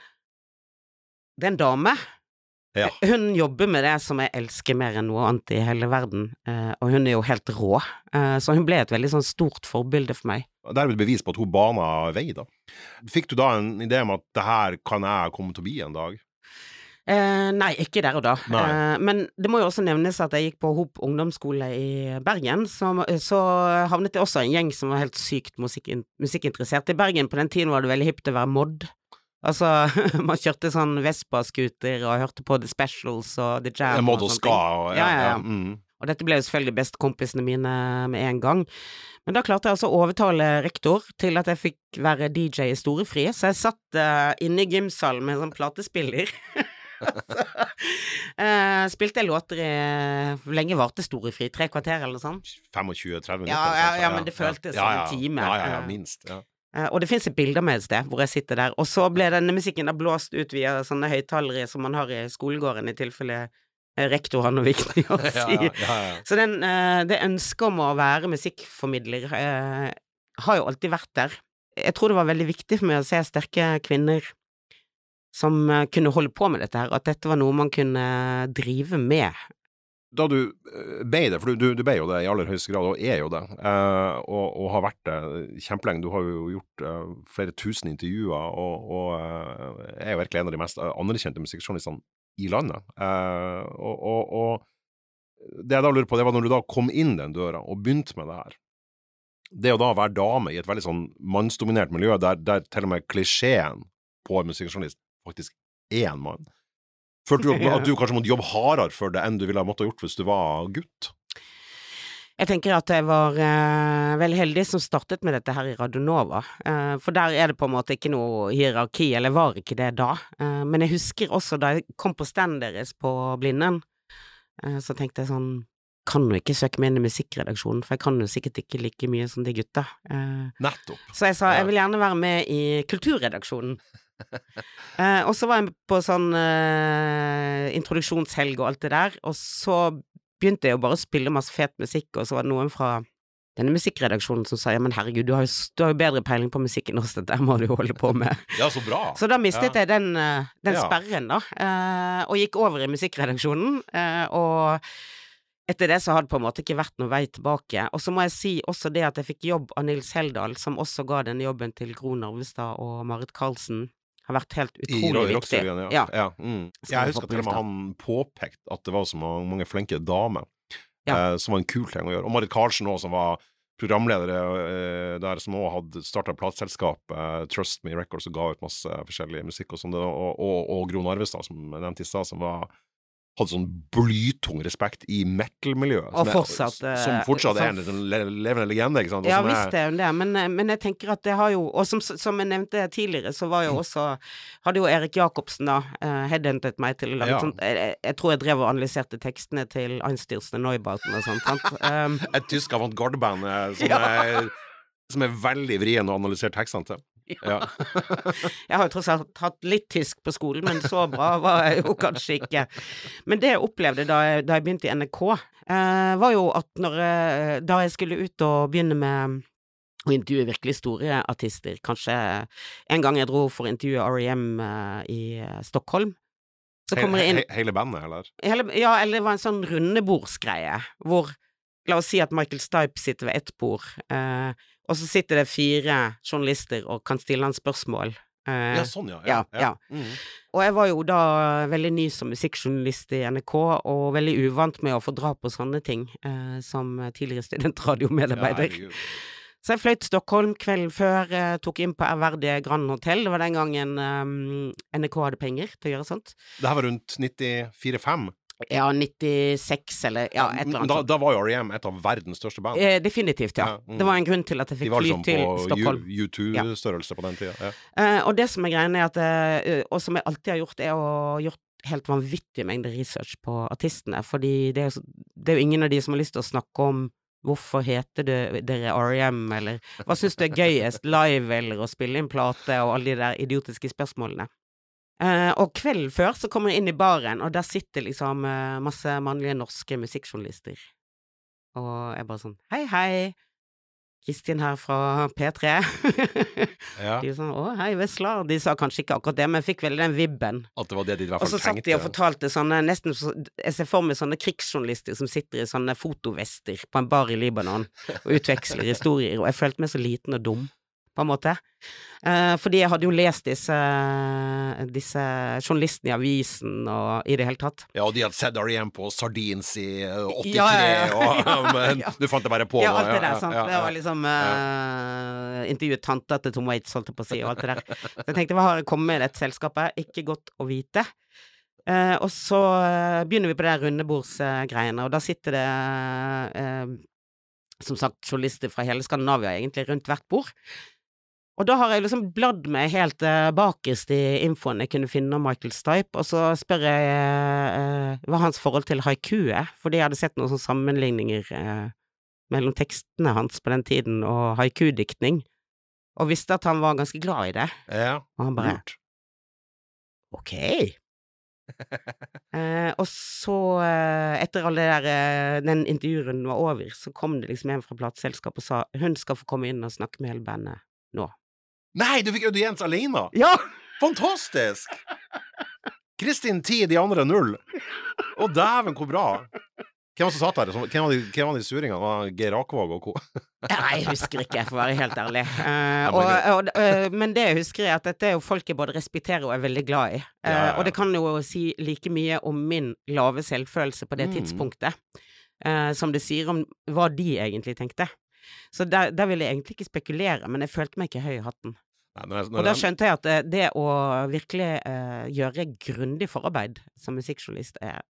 B: Det er en dame.
A: Ja.
B: Hun jobber med det som jeg elsker mer enn noe annet i hele verden, eh, og hun er jo helt rå. Eh, så hun ble et veldig sånn stort forbilde for meg.
A: Det er jo et bevis på at hun bana vei, da. Fikk du da en idé om at det her kan jeg komme til å bli en dag?
B: Eh, nei, ikke der og da. Eh, men det må jo også nevnes at jeg gikk på Hop ungdomsskole i Bergen. Så, så havnet jeg også i en gjeng som var helt sykt musikkin, musikkinteressert. I Bergen på den tiden var det veldig hipt å være mod. Altså, *laughs* man kjørte sånn Vespa-scooter og hørte på The Specials og The Jam.
A: Mod og
B: sånne
A: ska og
B: Ja, ja, ja.
A: Mm.
B: Og dette ble jo selvfølgelig bestekompisene mine med en gang. Men da klarte jeg altså å overtale rektor til at jeg fikk være DJ i Storefri, så jeg satt uh, inne i gymsalen med en sånn platespiller. *laughs* så, uh, spilte jeg låter i Hvor lenge varte Storefri? Tre kvarter, eller noe sånt?
A: 25-30 minutter?
B: Ja, ja, ja, men det føltes som en time.
A: Ja, ja, ja, minst. Ja.
B: Eh, og det fins et bilde av meg et sted hvor jeg sitter der. Og så ble denne musikken da blåst ut via sånne høyttalere som man har i skolegården, i tilfelle eh, rektor har noe viktig å *laughs* si.
A: Ja, ja, ja.
B: Så den, eh, det ønsket om å være musikkformidler har jo alltid vært der. Jeg tror det var veldig viktig for meg å se sterke kvinner som kunne holde på med dette her, at dette var noe man kunne drive med.
A: Da du eh, ble det, for du, du, ble jo det i aller høyeste grad, og er jo det, eh, og, og har vært det kjempelenge. Du har jo gjort eh, flere tusen intervjuer, og, og eh, er jo virkelig en av de mest anerkjente musikkjournalistene i landet. Eh, og, og det jeg da lurer på, det var når du da kom inn den døra og begynte med det her. Det å da være dame i et veldig sånn mannsdominert miljø, der, der til og med klisjeen på en musikkjournalist faktisk er en mann. Følte du *laughs* at, du kanskje måtte jobbe hardere for det enn du ville ha måttet gjort hvis du var gutt?
B: Jeg tenker at jeg var eh, veldig heldig som startet med dette her i Radionova, eh, for der er det på en måte ikke noe hierarki, eller var ikke det da. Eh, men jeg husker også da jeg kom på stand deres på Blinden, eh, så tenkte jeg sånn kan jo ikke søke meg inn i musikkredaksjonen, for jeg kan jo sikkert ikke like mye som de gutta. Eh,
A: Nettopp.
B: så jeg sa jeg vil gjerne være med i kulturredaksjonen. *laughs* eh, og så var jeg på sånn eh, introduksjonshelg og alt det der, og så begynte jeg jo bare å spille masse fet musikk, og så var det noen fra denne musikkredaksjonen som sa ja, men herregud, du har jo, du har jo bedre peiling på musikk enn oss, dette må du holde på med. *laughs*
A: Ja, så bra. *laughs*
B: Så da mistet
A: Ja.
B: jeg den, eh, den
A: Ja.
B: sperren, da, eh, og gikk over i musikkredaksjonen, eh, og etter det så har det på en måte ikke vært noen vei tilbake. Og så må jeg si også det at jeg fikk jobb av Nils Heldal, som også ga denne jobben til Gro Narvestad og Marit Karlsen har vært helt utrolig viktig.
A: Ja.
B: Ja.
A: ja. Mm. Jeg husker til og med han påpekte at det var så mange, flinke damer,
B: Ja.
A: eh, som var en kul ting å gjøre. Og Marit Karlsen òg, som var programleder eh, der, som òg hadde starta plateselskap, eh, Trust Me Records, og ga ut masse forskjellig musikk og sånn, og, og, og Gro Narvestad, som jeg nevnte i stad, som var hadde sånn blytung respekt i metal-miljøet. Som er-
B: fortsatt, er,
A: Som fortsatt er en sånn le levende legende, ikke sant? og
B: Ja visst er hun det, men, eh, men jeg tenker at det har jo Og som, som jeg nevnte tidligere, så var
A: Mm.
B: jo også Hadde jo Erik Jacobsen da uh, headhuntet meg til å lage
A: Ja.
B: sånt jeg, jeg- tror jeg drev og analyserte tekstene til Einstürzen Neubauten og sånt. sant? Um, *laughs*
A: Et tysk avantgarde-band eh, som,
B: Ja.
A: er, som er veldig vrien å analysere tekstene til. Ja. *laughs*
B: Jeg har jo tross alt hatt litt tysk på skolen, men så bra var jeg jo kanskje ikke. Men det jeg opplevde da jeg, da jeg begynte i NRK, eh, var jo at når eh, Da jeg skulle ut og begynne med å intervjue virkelig store artister, kanskje en gang jeg dro for å intervjue R.E.M. eh, i eh, Stockholm, så kommer jeg inn
A: He- he- Hele bandet, eller?
B: hele, Ja, eller det var en sånn rundebordsgreie, hvor La oss si at Michael Stipe sitter ved ett bord, eh, og så sitter det fire journalister og kan stille han spørsmål. Eh,
A: Ja, sånn, ja.
B: ja, ja.
A: Mm.
B: og jeg var jo da veldig ny som musikkjournalist i NRK, og veldig uvant med å få dra på sånne ting, eh, som tidligere studentradiomedarbeider.
A: Ja,
B: så jeg fløy til Stockholm kvelden før, eh, tok inn på ærverdige Grand Hotel. Det var den gangen eh, NRK hadde penger til å gjøre sånt.
A: Det her var rundt 94-5.
B: Ja, 96 eller ja, et eller annet. da,
A: da var jo R.E.M. et av verdens største band.
B: Eh, definitivt, ja.
A: Ja, mm.
B: Det var en grunn til at jeg fikk fly
A: liksom
B: til
A: var
B: liksom
A: på U2-størrelse på den tida. Ja.
B: Eh, og det som er greia, er at eh, Og som jeg alltid har gjort, er å gjort helt vanvittige mengder research på artistene. Fordi det er, det er jo ingen av de som har lyst til å snakke om hvorfor heter det, dere R.E.M., eller hva syns du er gøyest, *laughs* live eller å spille inn plate, og alle de der idiotiske spørsmålene. Eh, og kvelden før så kommer jeg inn i baren, og der sitter liksom eh, masse mannlige norske musikkjournalister. Og jeg bare sånn Hei, hei. Kristin her fra P3.
A: Ja.
B: De sånn 'Å, hei, vesla. De sa kanskje ikke akkurat det, men fikk veldig den vibben.
A: At det var det de i hvert
B: Og så satt de og fortalte sånne nesten så, Jeg ser for meg sånne krigsjournalister som sitter i sånne fotovester på en bar i Libanon og utveksler *laughs* historier, og jeg følte meg så liten og dum, på en måte. Eh, fordi jeg hadde jo lest disse, disse journalistene i avisen og i det hele tatt.
A: Ja, og de hadde sett R.E.M. på Sardins i eh, 83,
B: Ja, ja, ja.
A: og *laughs* du fant det bare på.
B: Ja, alt det der, sant. Det var liksom eh, Intervjuet tanta til Tom Waits, holdt jeg på å si, og alt det der. Så jeg tenkte, hva har kommet med i dette selskapet? Ikke godt å vite. Eh, og så eh, begynner vi på det rundebordsgreiene, og da sitter det eh, som sagt journalister fra hele Skandinavia egentlig rundt hvert bord. Og da har jeg liksom bladd meg helt eh, bakerst i infoen jeg kunne finne om Michael Stipe, og så spør jeg eh, hva hans forhold til haiku er, fordi jeg hadde sett noen sånne sammenligninger eh, mellom tekstene hans på den tiden og haiku-diktning, og visste at han var ganske glad i det.
A: Ja,
B: Og han bare
A: lurt.
B: ok. *laughs* eh, og så, eh, etter alle der, eh, den intervjurunden var over, så kom det liksom en fra plateselskapet og sa hun skal få komme inn og snakke med hele bandet nå.
A: Nei, du fikk audiens alene!
B: Ja!
A: Fantastisk! Kristin 10, de andre 0. Å, dæven, hvor bra! Hvem var det som satt der? Hvem var de, hvem var de suringene? Var Geir Akvåg og co.?
B: Nei, jeg husker ikke, for å være helt ærlig.
A: Uh,
B: og, og, uh, men det jeg husker, er at dette er jo folk jeg både respekterer og er veldig glad i. Uh,
A: Ja, ja, ja.
B: Og det kan jo si like mye om min lave selvfølelse på det
A: Mm.
B: tidspunktet, eh, som det sier om hva de egentlig tenkte. Så der, der vil jeg egentlig ikke spekulere, men jeg følte meg ikke høy i hatten.
A: Nei, når jeg,
B: Og da skjønte jeg at eh, det å virkelig eh, gjøre grundig forarbeid som musikkjournalist er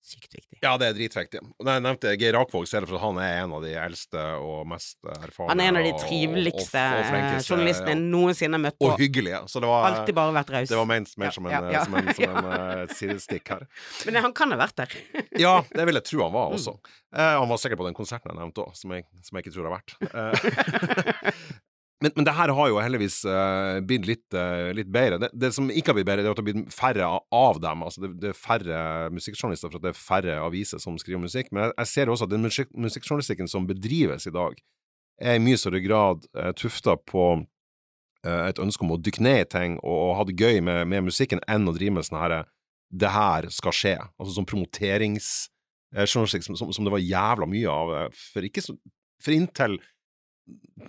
B: sykt viktig.
A: ja, det er dritviktig. Og da jeg nevnte Geir Akvåg, så er det fordi han er en av de eldste og mest erfarne
B: Han er en av de triveligste eh, journalistene jeg
A: ja.
B: noensinne har møtt på.
A: Og hyggelige. Så det var,
B: Alltid bare vært raus.
A: det var ment mer som en,
B: ja, ja.
A: som en, som en *laughs* eh, sidestikk her.
B: Men han kan ha vært der.
A: Ja, det vil jeg tro han *laughs*
B: Mm.
A: var også. Eh, han var sikkert på den konserten jeg nevnte òg, som, som jeg ikke tror har vært. Eh, *laughs* men, men det her har jo heldigvis uh, blitt litt, uh, litt bedre. Det, det som ikke har blitt bedre, det er at det har blitt færre av- dem. Altså det, det er færre musikkjournalister for at det er færre aviser som skriver musikk. Men jeg, jeg ser også at den musik musikkjournalistikken som bedrives i dag, er i mye større grad uh, tufta på uh, et ønske om å dykke ned i ting og, og ha det gøy med, med musikken, enn å drive med sånn herre det her skal skje. Altså sånn promoteringsjournalistikk som, som, som det var jævla mye av. eh, For, ikke så, for inntil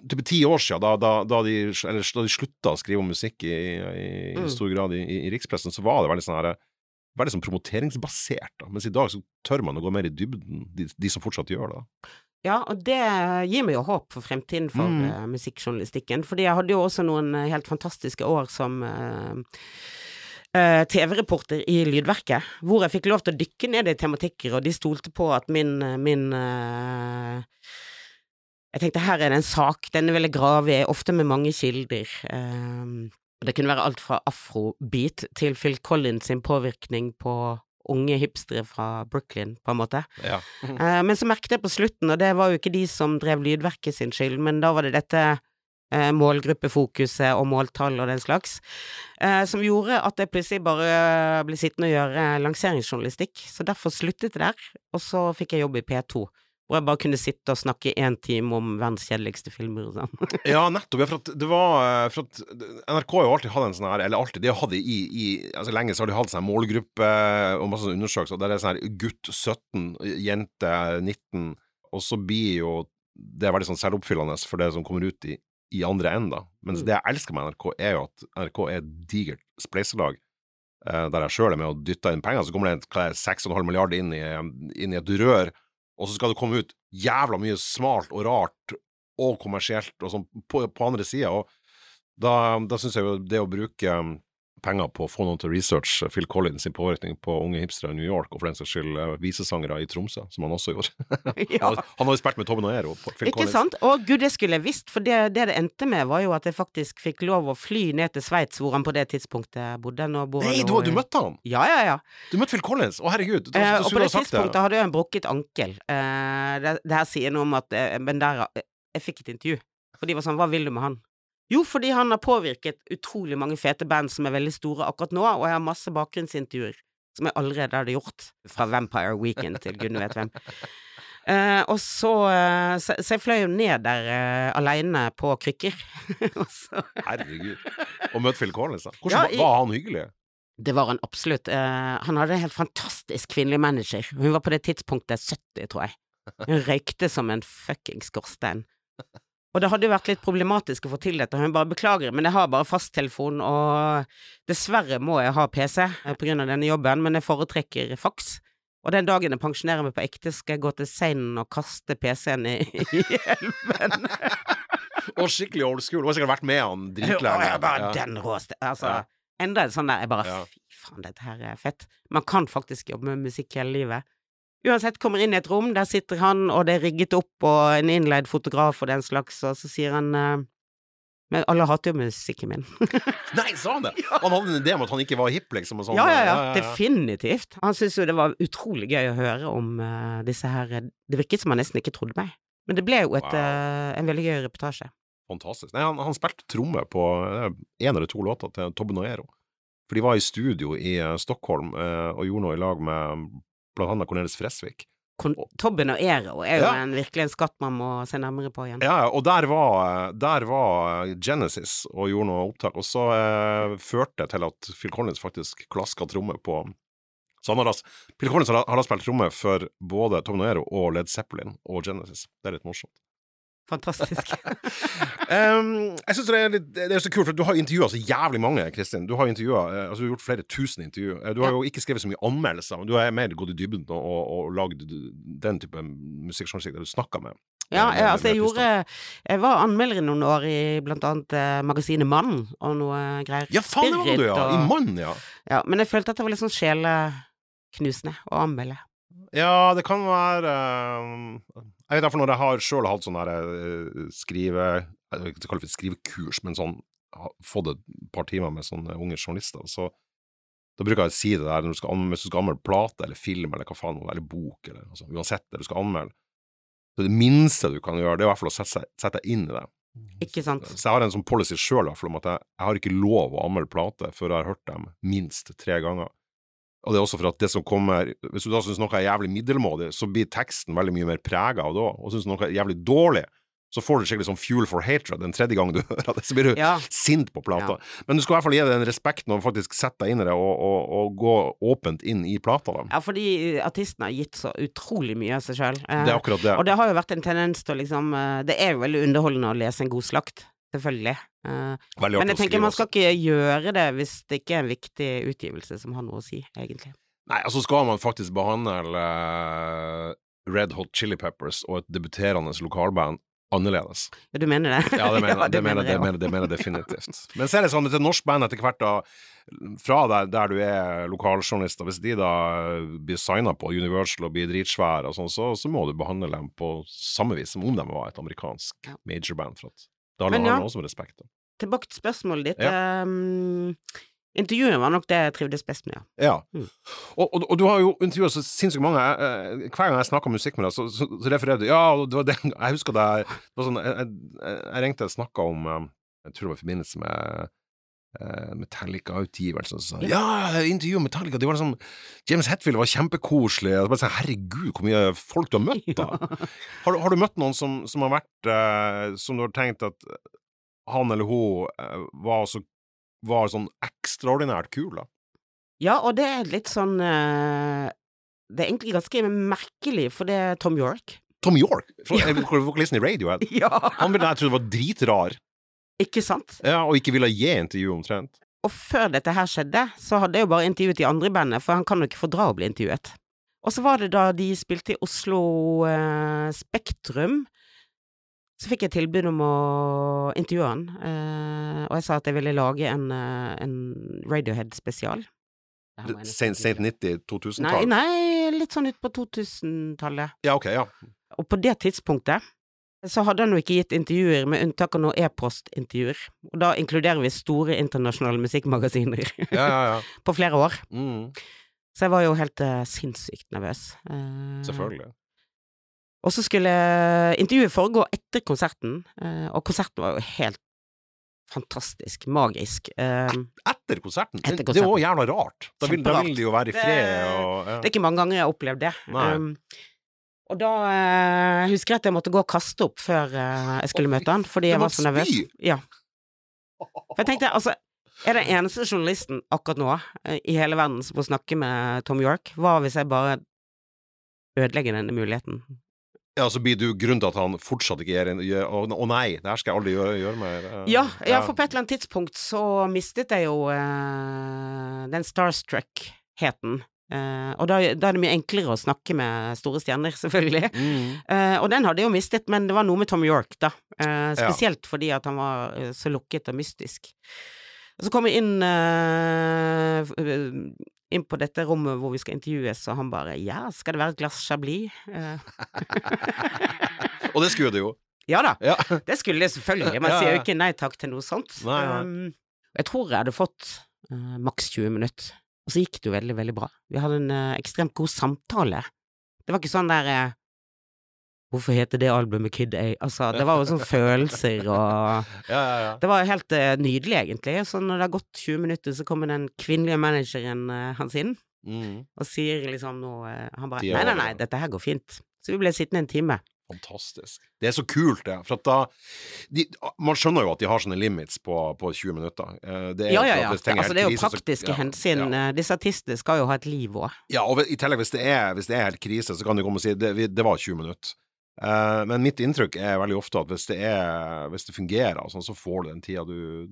A: type ti år siden, da, da, da, de, eller, da de slutta å skrive om musikk i, i, i
B: Mm.
A: stor grad i, i, rikspressen, så var det veldig sånn her Veldig sånn promoteringsbasert, da. Mens i dag så tør man å gå mer i dybden, de, de som fortsatt gjør det. da.
B: Ja, og det gir meg jo håp for fremtiden for
A: Mm.
B: uh, musikkjournalistikken. Fordi jeg hadde jo også noen eh, helt fantastiske år som uh, Uh, TV-reporter i Lydverket, hvor jeg fikk lov til å dykke ned i tematikker, og de stolte på at min, min eh, Jeg tenkte her er det en sak, denne vil jeg grave i, ofte med mange kilder. Eh, det kunne være alt fra afrobeat til Phil Collins sin påvirkning på unge hipstere fra Brooklyn, på en måte.
A: Ja.
B: Eh, men så merket jeg på slutten, og det var jo ikke de som drev Lydverket sin skyld, men da var det dette eh, målgruppefokuset og måltall og den slags, eh, som gjorde at jeg plutselig bare ble sittende og gjøre lanseringsjournalistikk. Så derfor sluttet jeg der, og så fikk jeg jobb i P2. Hvor jeg bare kunne sitte og snakke én time om verdens kjedeligste filmer sånn. *laughs*
A: Ja, nettopp. Ja, for at det var eh, for at NRK har jo alltid hatt en sånn her Eller alltid, de har hatt det i, i altså Lenge så har de hatt sånn målgruppe og masse undersøkelser. Der det er sånn her gutt 17, jente 19, og så blir jo det er veldig sånn selvoppfyllende for det som kommer ut i, i andre enden, da. Mens
B: Mm.
A: det jeg elsker med NRK, er jo at NRK er et digert spleiselag. eh, der jeg sjøl er med og dytter inn penger, så kommer det er det, 6,5 milliarder inn i, inn i et rør, og så skal det komme ut jævla mye smalt og rart og kommersielt og sånn på, på andre sida, da, da syns jeg jo det å bruke penger på å få noen til å researche Phil Collins sin påvirkning på unge hipstere i New York, og for den saks skyld eh, visesangere i Tromsø, som han også gjorde. *laughs*
B: ja.
A: Han, har jo spilt med Tobbe Noero på Phil
B: Ikke
A: Collins.
B: sant? Å gud, det skulle jeg visst, for det, det det endte med, var jo at jeg faktisk fikk lov å fly ned til Sveits, hvor han på det tidspunktet bodde.
A: Nei, du, du møtte han!
B: Ja, ja, ja.
A: Du møtte Phil Collins! Å, herregud! du,
B: Eh,
A: da
B: og på
A: du
B: det tidspunktet
A: det.
B: hadde jeg en brukket ankel. Eh, det, det her sier noe om at eh, Men der eh, Jeg fikk et intervju. Og de var sånn Hva vil du med han? Jo, fordi han har påvirket utrolig mange fete band som er veldig store akkurat nå, og jeg har masse bakgrunnsintervjuer som jeg allerede hadde gjort. Fra Vampire Weekend til gudene vet hvem. Uh, *laughs* og så, uh, så Så jeg fløy jo ned der uh, aleine på krykker. *laughs* og så
A: Herregud. Og møtte Phil Collins, da.
B: Ja,
A: Hvordan
B: i-
A: var han hyggelig?
B: Det var han absolutt. Uh, han hadde en helt fantastisk kvinnelig manager. Hun var på det tidspunktet 70, tror jeg. Hun røykte som en fuckings skorstein. Og det hadde jo vært litt problematisk å få til dette. Hun bare beklager, men jeg har bare fasttelefon, og dessverre må jeg ha PC på grunn av denne jobben, men jeg foretrekker faks. Og den dagen jeg pensjonerer meg på ekte, skal jeg gå til scenen og kaste PC-en i, i elven.
A: Og *laughs* skikkelig old school. Du har sikkert vært med han dritlenge.
B: Ja, bare den råeste Altså,
A: Ja.
B: enda en sånn der Jeg bare
A: Ja.
B: fy faen, dette her er fett. Man kan faktisk jobbe med musikk hele livet. Uansett, kommer inn i et rom, der sitter han, og det er rigget opp, og en innleid fotograf og den slags, og så sier han eh, Men alle hater jo musikken min. *laughs*
A: Nei, sa han det? *laughs* Han hadde en idé om at han ikke var hipp, liksom? Og sånn.
B: ja, ja, ja, definitivt. Han syntes jo det var utrolig gøy å høre om uh, disse her Det virket som han nesten ikke trodde meg. Men det ble jo et,
A: Wow.
B: uh, en veldig gøy reportasje.
A: Fantastisk. Nei, han, han spilte tromme på én eller to låter til Tobbe Noero. For de var i studio i eh, Stockholm uh, og gjorde noe i lag med blant annet Cornelis Fresvik.
B: Tobben og Ero er jo
A: Ja.
B: en, virkelig en skatt man må se nærmere på igjen.
A: Ja, og der var, der var Genesis og gjorde noe opptak, og så eh, førte det til at Phil Collins faktisk klaska tromme på så han har Phil Collins har, har spilt tromme for både Tom Noero og Led Zeppelin og Genesis. Det er litt morsomt.
B: Fantastisk. *laughs*
A: um, jeg synes det er litt Det er så kult, for du har intervjua så jævlig mange, Kristin. Du har eh, Altså, du har gjort flere tusen intervju. Eh, Du har
B: Ja.
A: jo ikke skrevet så mye anmeldelser, men du har mer gått i dybden og, og, og lagd den type musikkjournalistikk der du snakka med
B: Ja,
A: med-
B: jeg,
A: med-
B: altså jeg gjorde Jeg var anmelder i noen år i blant annet eh, magasinet Mann og noe greier.
A: Ja, faen, det var du, ja!
B: Og,
A: I Mann, ja.
B: Ja, men jeg følte at det var litt sånn sjeleknusende å anmelde.
A: Ja, det kan være eh, Jeg vet derfor når jeg har sjøl hatt sånn her eh, skrive Jeg vil ikke kalle det skrivekurs, men sånn fått et par timer med sånne unge journalister, så da bruker jeg å si det der når du skal anmelde, hvis du skal anmelde plate eller film eller hva faen, eller bok, eller altså, uansett det du skal anmelde, så det minste du kan gjøre, det er i hvert fall å sette, sette deg inn i det.
B: Ikke sant?
A: Så jeg har en sånn policy sjøl om at jeg, jeg har ikke lov å anmelde plate før jeg har hørt dem minst tre ganger. Og det er også for at det som kommer Hvis du da syns noe er jævlig middelmådig, så blir teksten veldig mye mer prega av det òg. Og syns noe er jævlig dårlig, så får du skikkelig sånn fuel for hatred den tredje gangen du *laughs* hører det. Så blir du
B: Ja.
A: sint på plata. Men du skal i hvert fall gi deg den respekten og faktisk sette deg inn i det og, og, og gå åpent inn i plata. Da.
B: Ja, fordi artisten har gitt så utrolig mye av seg sjøl.
A: Det er akkurat det.
B: Og det har jo vært en tendens til å liksom eh, Det er jo veldig underholdende å lese en god slakt, selvfølgelig. Eh, Men jeg tenker man skal ikke gjøre det hvis det ikke er en viktig utgivelse som har noe å si, egentlig.
A: Nei, altså skal man faktisk behandle eh, Red Hot Chili Peppers og et debuterende lokalband annerledes.
B: Ja, du mener det? *laughs*
A: Ja, det mener, *laughs*
B: Ja,
A: det mener, det mener, det mener *laughs* definitivt. Men så er det sånn at et norsk band etter hvert, da, fra der, der du er lokaljournalist, hvis de da blir signa på Universal og blir dritsvære og sånn, så, så må du behandle dem på samme vis som om de var et amerikansk
B: Ja.
A: majorband. For at da handler,
B: ja.
A: man også med respekt. Da.
B: Tilbake til spørsmålet ditt. ehm, intervjuet var nok det jeg trivdes best med, ja.
A: Ja.
B: Mm.
A: Og, og, og du har jo intervjua så sinnssykt mange. eh, Hver gang jeg snakker musikk med deg, så, så, så refererer du Ja, det var den Jeg husker det, det var sånn, jeg, jeg, jeg ringte og snakka om eh, Jeg tror det var i forbindelse med Metallica-utgivelsen. Så sa ja, intervju med Metallica. Det var liksom James Hetfield var kjempekoselig. Og bare sånn, Herregud, hvor mye folk du har møtt, da! *laughs* Har, du- har du møtt noen som, som har vært eh, Som du har tenkt at han eller hun eh, var, så, var sånn ekstraordinært kul, da?
B: Ja, og det er litt sånn eh, Det er egentlig ganske merkelig, for det er Tom York.
A: Tom York, fra-
B: Ja.
A: vokalisten i Radiohead. *laughs*
B: Ja!
A: Han ville jeg trodde var dritrar,
B: Ikke sant?
A: ja, og ikke ville gi intervju omtrent.
B: Og før dette her skjedde, så hadde jeg jo bare intervjuet de andre i bandet, for han kan jo ikke fordra å bli intervjuet. Og så var det da de spilte i Oslo eh, Spektrum, så fikk jeg tilbud om å intervjue han, eh, og jeg sa at jeg ville lage en, eh, en Radiohead-spesial.
A: Sent, sent
B: google.
A: 90,
B: Nei,
A: 2000-tall.
B: nei, litt sånn ut på 2000-tallet.
A: Ja, ok, ja.
B: Og på det tidspunktet så hadde han jo ikke gitt intervjuer, med unntak av noen e-postintervjuer. Og da inkluderer vi store internasjonale musikkmagasiner
A: Ja, ja, ja. *laughs*
B: på flere år.
A: Mm,
B: Så jeg var jo helt uh, sinnssykt nervøs. Uh,
A: selvfølgelig.
B: Og så skulle intervjuet foregå etter konserten, uh, og konserten var jo helt fantastisk, magisk. Eh,
A: Etter konserten?
B: Etter
A: Det- Det er jo jævla rart. Da vil, da vil de jo være i fred og ja.
B: Det er ikke mange ganger jeg har opplevd det. Um, og da eh, husker jeg at jeg måtte gå og kaste opp før eh, jeg skulle møte han, fordi jeg var så nervøs. Ja. For jeg tenkte, altså, er det eneste journalisten akkurat nå eh, i hele verden som får snakke med Tom York? Hva hvis jeg bare ødelegger denne muligheten?
A: Ja, så blir du grunnen til at han fortsatt ikke gjør en gjør, Å å nei, det her skal jeg aldri gjøre, gjøre mer. eh,
B: Ja, ja, for på et eller annet tidspunkt så mistet jeg jo eh, den starstruck-heten. Eh, og da, da er det mye enklere å snakke med store stjerner, *laughs* selvfølgelig.
A: Mm.
B: Uh, og den hadde jeg jo mistet, men det var noe med Tom York, da. Uh, spesielt fordi at han var så lukket og mystisk. Og så kom jeg inn, inn på dette rommet hvor vi skal intervjues, og han bare 'ja, skal det være et glass Chablis?' *laughs*
A: Og det skulle det jo.
B: ja da,
A: Ja.
B: det skulle det selvfølgelig. Man
A: Ja,
B: sier jo ikke nei takk til noe sånt.
A: Nei, nei.
B: Um, jeg tror jeg hadde fått maks 20 minutter, og så gikk det jo veldig, veldig bra. Vi hadde en eh, ekstremt god samtale. Det var ikke sånn der eh, Hvorfor heter det albumet Kid A? Altså, det var jo sånne følelser og *laughs*
A: Ja, ja, ja.
B: Det var helt eh, nydelig, egentlig. Så når det har gått 20 minutter, så kommer den kvinnelige manageren eh, hans inn
A: Mm.
B: og sier liksom noe eh, Han bare Nei, nei, nei, dette her går fint. Så vi ble sittende en time.
A: Fantastisk. Det er så kult, det. For at da de, Man skjønner jo at de har sånne limits på, på 20 minutter. Eh, Det er
B: Ja, ja, ja. Altså, det er jo
A: krise, så-
B: praktiske
A: ja,
B: hensyn.
A: Ja.
B: Eh, Disse artistene skal jo ha et liv òg.
A: Ja, og i tillegg, hvis det er, hvis det er helt krise, så kan du komme og si det, det var 20 minutter. Uh, men mitt inntrykk er veldig ofte at hvis det, er, hvis det fungerer, sånn, så får du den tida du,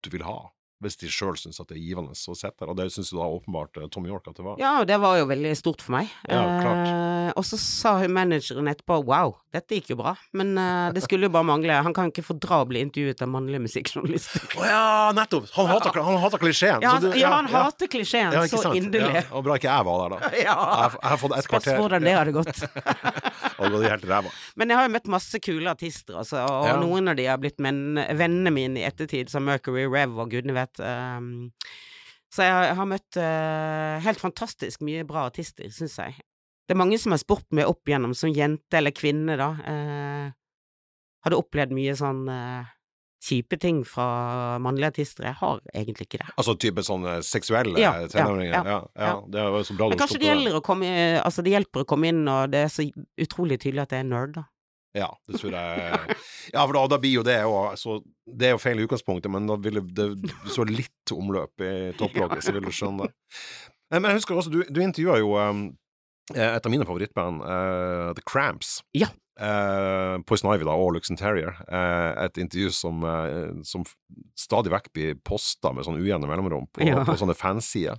A: du vil ha. Hvis de sjøl syns at det er givende å sitte der. Og det syns jo da åpenbart eh, Tom York at det var.
B: Ja, og det var jo veldig stort for meg.
A: Ja, klart.
B: Eh, og så sa hun manageren etterpå wow, dette gikk jo bra, men eh, det skulle jo bare mangle. Han kan ikke fordra å bli intervjuet av mannlige musikkjournalister.
A: Å ja, nettopp! Han hater, han hater klisjeen.
B: Ja,
A: så du-
B: han, ja, han hater klisjeen
A: ja,
B: så inderlig.
A: Ja, og bra ikke jeg var der, da. *laughs*
B: Ja.
A: Jeg, jeg har fått et
B: Spørs hvordan det hadde gått. *laughs* Men jeg har jo møtt masse kule artister, altså, og
A: Ja.
B: noen av de har blitt men, vennene mine i ettertid, som Mercury Rev og gudene vet. Ehm, så jeg, har- møtt eh, helt fantastisk mye bra artister, syns jeg. Det er mange som har spurt meg opp igjennom, som jente eller kvinne, da. eh, hadde opplevd mye sånn eh, kjipe ting fra mannlige artister. Jeg har egentlig ikke det.
A: Altså type sånne seksuelle
B: Ja, ja,
A: tenåringer? Ja,
B: ja,
A: ja. Det var jo så bra
B: Men
A: du
B: kanskje det gjelder å komme Altså, det hjelper å komme inn, og det er så utrolig tydelig at jeg er nerd, da.
A: Ja, det tror jeg Ja, for da, da blir jo det òg altså, Det er jo feil i utgangspunktet, men da ville det så litt omløp i topplogget, så vil du skjønne det. Eh, Men jeg husker også, du, du intervjua jo um, et av mine favorittband, uh, The Cramps.
B: Ja.
A: Uh, Poison Ivy da, og Luxon Terrier. Uh, et intervju som, som stadig vekk blir posta med sånn ujevne mellomrom på,
B: Ja.
A: på sånne fansider,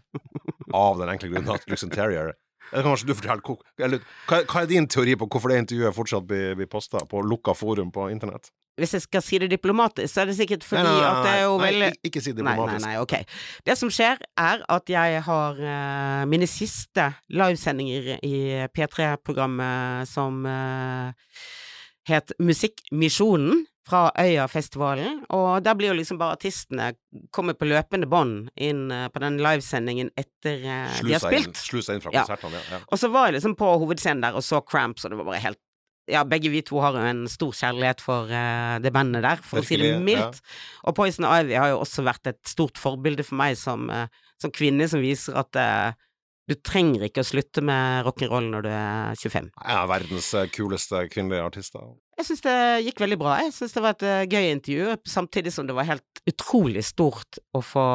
A: av den enkle grunnen at Luxon Terrier kanskje du forteller, eller, hva, hva er din teori på hvorfor det intervjuet fortsatt blir, blir posta på lukka forum på internett?
B: Hvis jeg skal si det diplomatisk, så er det sikkert fordi
A: Nei, nei, nei,
B: at det er jo veldig
A: ikke- Ikke si
B: Nei, nei,
A: diplomatisk.
B: nei, ok. Det som skjer, er at jeg har uh, mine siste livesendinger i P3-programmet som uh, het Musikkmisjonen fra Øyafestivalen, og der blir jo liksom bare artistene kommet på løpende bånd inn eh, på den livesendingen etter slusa de har spilt.
A: slusa inn fra
B: Ja.
A: konsertene, ja. ja.
B: Og så var jeg liksom på hovedscenen der og så Cramps, og det var bare helt ja, begge vi to har jo en stor kjærlighet for uh, det bandet der, for å si det mildt. Ja. Og Poison Ivy har jo også vært et stort forbilde for meg som, uh, som kvinne, som viser at eh, du trenger ikke å slutte med rock'n'roll når du er 25.
A: Jeg er verdens eh, kuleste kvinnelige artister.
B: Jeg syns det gikk veldig bra. Jeg syns det var et eh, gøy intervju, samtidig som det var helt utrolig stort å få,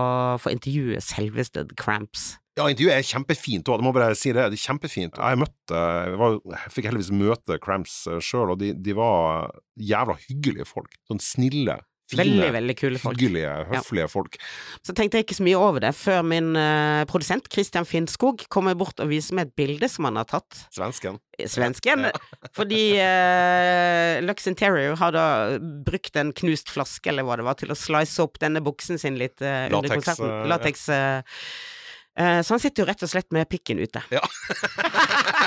B: få intervjue selveste The Cramps.
A: Ja, intervjuet er kjempefint òg, det må bare si det. Det er kjempefint. Jeg møtte Jeg, var, jeg fikk heldigvis møte Cramps sjøl, og de, de var jævla hyggelige folk. Sånn snille, fine,
B: Veldig, veldig kule folk.
A: hyggelige, høflige folk.
B: Så tenkte jeg ikke så mye over det før min uh, produsent Christian Finnskog kommer bort og viser meg et bilde som han har tatt.
A: Svensken.
B: Svensken. *laughs* Fordi uh, Lux Interior har da brukt en knust flaske, eller hva det var, til å slice opp denne buksen sin litt uh, under
A: Latex,
B: konserten.
A: eh, ja.
B: Lateks. eh, eh, så han sitter jo rett og slett med pikken ute.
A: Ja. *laughs*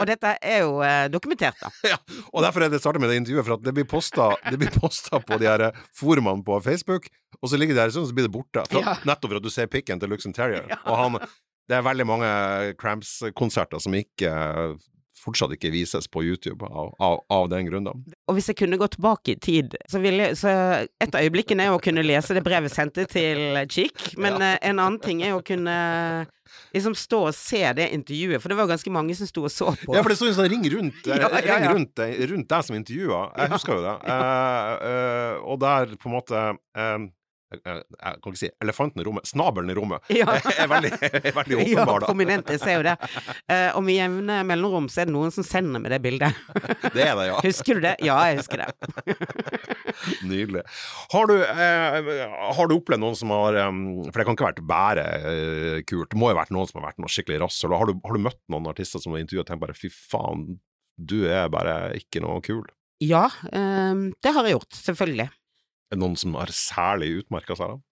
B: og dette er jo eh, dokumentert, da. *laughs*
A: Ja, og derfor er det startet med det intervjuet, for at det blir posta, det blir posta på de her eh, forumene på Facebook, og så ligger det her sånn, så blir det borte. For,
B: Ja.
A: Nettopp for at du ser pikken til Luxon Terrier. *laughs*
B: Ja.
A: Og han Det er veldig mange Cramps-konserter som ikke eh, fortsatt ikke vises på YouTube av, av, av den grunn.
B: Og hvis jeg kunne gå tilbake i tid, så ville så Et av øyeblikkene er å kunne lese det brevet sendte til Cheek, men
A: Ja.
B: eh, en annen ting er å kunne liksom stå og se det intervjuet, for det var ganske mange som sto og så på.
A: Ja, for det sto en sånn ring rundt, eh, *laughs*
B: Ja, ja,
A: ring
B: ja.
A: rundt, rundt deg som intervjua. Jeg husker jo det. *laughs* Eh, eh, og der på en måte eh, jeg, jeg kan ikke si elefanten i rommet, snabelen i rommet,
B: Ja. *laughs*
A: er veldig, er veldig *laughs*
B: Ja,
A: åpenbar, da.
B: prominente ser jo det. Eh, og med jevne mellomrom så er det noen som sender med det bildet. *laughs*
A: Det er det, ja.
B: Husker du det? Ja, jeg husker det.
A: Nydelig. Har du, eh, har du opplevd noen som har eh, For det kan ikke ha vært bare eh, kult, det må jo ha vært noen som har vært noe skikkelig rasshøl. Har, du- har du møtt noen artister som har intervjuet og tenkt bare fy faen, du er bare ikke noe kul?
B: Ja, eh, det har jeg gjort, selvfølgelig.
A: Er det noen som har særlig utmerka seg, da?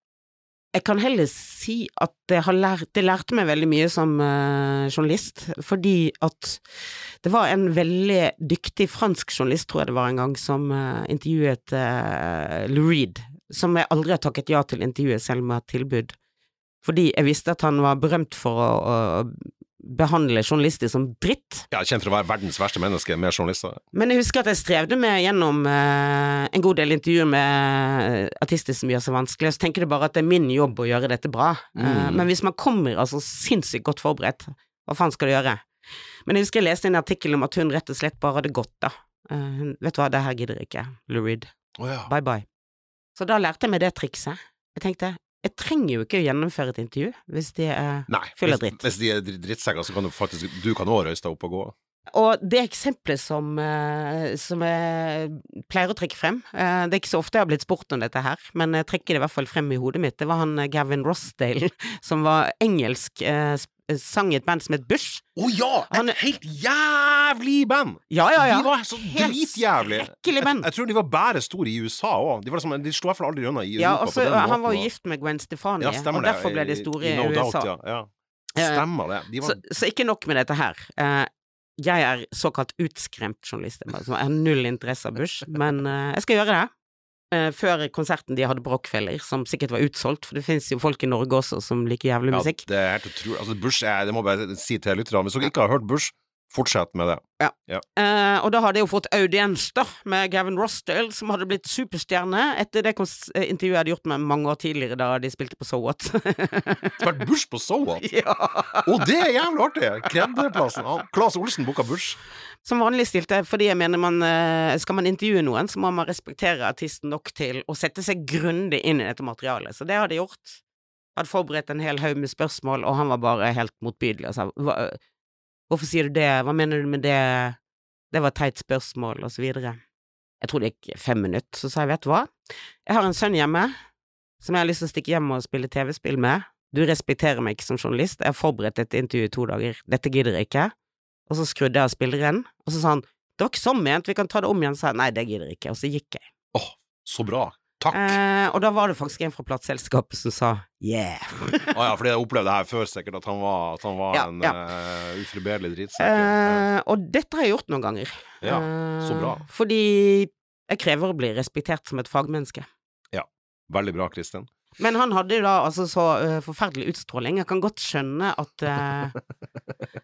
B: Jeg kan heller si at det, lært, det lærte meg veldig mye som uh, journalist, fordi at det var en veldig dyktig fransk journalist, tror jeg det var en gang, som uh, intervjuet uh, Lou Reed, som jeg aldri har takket ja til intervjuet, selv jeg har tilbud. Fordi jeg visste at han var berømt for å, å behandle journalister som dritt.
A: Ja, kjent for å være verdens verste menneske med journalister.
B: Men jeg husker at jeg strevde med gjennom eh, en god del intervjuer med artister som gjør seg vanskelig, så tenker du bare at det er min jobb å gjøre dette bra. Eh,
A: Mm.
B: men hvis man kommer altså sinnssykt godt forberedt, hva faen skal du gjøre? Men jeg husker jeg leste en artikkel om at hun rett og slett bare hadde gått, da. Eh, vet du hva, det her gidder jeg ikke, Lou Reed.
A: Å ja.
B: Bye bye. Så da lærte jeg meg det trikset. Jeg tenkte, jeg trenger jo ikke å gjennomføre et intervju hvis de er
A: Nei,
B: Full av
A: hvis,
B: dritt.
A: hvis de er dri- drittsekker, så kan du faktisk Du kan òg røyse deg opp og gå.
B: Og det eksempelet som, eh, som jeg pleier å trekke frem, eh, det er ikke så ofte jeg har blitt spurt om dette her, men jeg trekker det i hvert fall frem i hodet mitt, det var han eh, Gavin Rossdale, *laughs* som var engelsk, sang i et band som het Bush.
A: Å ja!
B: Han-
A: Et helt jævlig band!
B: Ja, ja, ja.
A: De var så
B: dritjævlig
A: dritjævlige. Jeg, jeg tror de var bare store i USA òg. De, var liksom, de slo i hvert fall aldri unna i Europa
B: Ja, også,
A: på den
B: Han var jo gift med Gwen Stefani,
A: Ja,
B: og derfor ble de store i,
A: no
B: USA.
A: Doubt, ja. ja. Stemmer det. De var
B: Så, så ikke nok med dette her. Jeg er såkalt utskremt journalist, jeg har null interesse av Bush, men uh, jeg skal gjøre det. Uh, før konserten de hadde på Rockefeller, som sikkert var utsolgt, for det finnes jo folk i Norge også som liker jævlig musikk.
A: Ja, det er helt utrolig. Altså, Bush er, det må jeg bare si til lytterne, hvis dere ikke har hørt Bush, Fortsett med det.
B: Ja.
A: Ja.
B: Eh, og da hadde jeg jo fått audiens, da, med Gavin Rossdale, som hadde blitt superstjerne etter det eh, intervjuet jeg hadde gjort med mange år tidligere, da de spilte på So What.
A: Det har vært Bush på So What! *laughs*
B: ja.
A: Og det er jævlig artig! Kreddeplassen. Claes Olsen booka Bush.
B: Som vanlig stilte jeg, fordi jeg mener man eh, Skal man intervjue noen, så må man respektere artisten nok til å sette seg grundig inn i dette materialet. Så det hadde jeg gjort. Hadde forberedt en hel haug med spørsmål, og han var bare helt motbydelig og sa Hvorfor sier du det, hva mener du med det, det var et teit spørsmål, og så videre. Jeg tror det gikk fem minutter, så sa jeg vet du hva, jeg har en sønn hjemme som jeg har lyst til å stikke hjem og spille TV-spill med. Du respekterer meg ikke som journalist, jeg har forberedt et intervju i to dager, dette gidder jeg ikke. Og så skrudde jeg av spilleren, og så sa han det var ikke sånn ment, vi kan ta det om igjen, sa jeg nei, det gidder jeg ikke, og så gikk jeg.
A: Åh, så bra. Takk.
B: Eh, og da var det faktisk en fra plateselskapet som sa yeah. *laughs*
A: Å ja, fordi jeg opplevde det her før, sikkert, at han var, at han var
B: Ja,
A: en
B: ja.
A: uh, ufriberlig drittsekk.
B: Eh, og dette har jeg gjort noen ganger.
A: Ja, så bra.
B: Eh, fordi jeg krever å bli respektert som et fagmenneske. Ja.
A: Veldig bra, Kristin.
B: Men han hadde jo da altså så uh, forferdelig utstråling. Jeg kan godt skjønne at uh,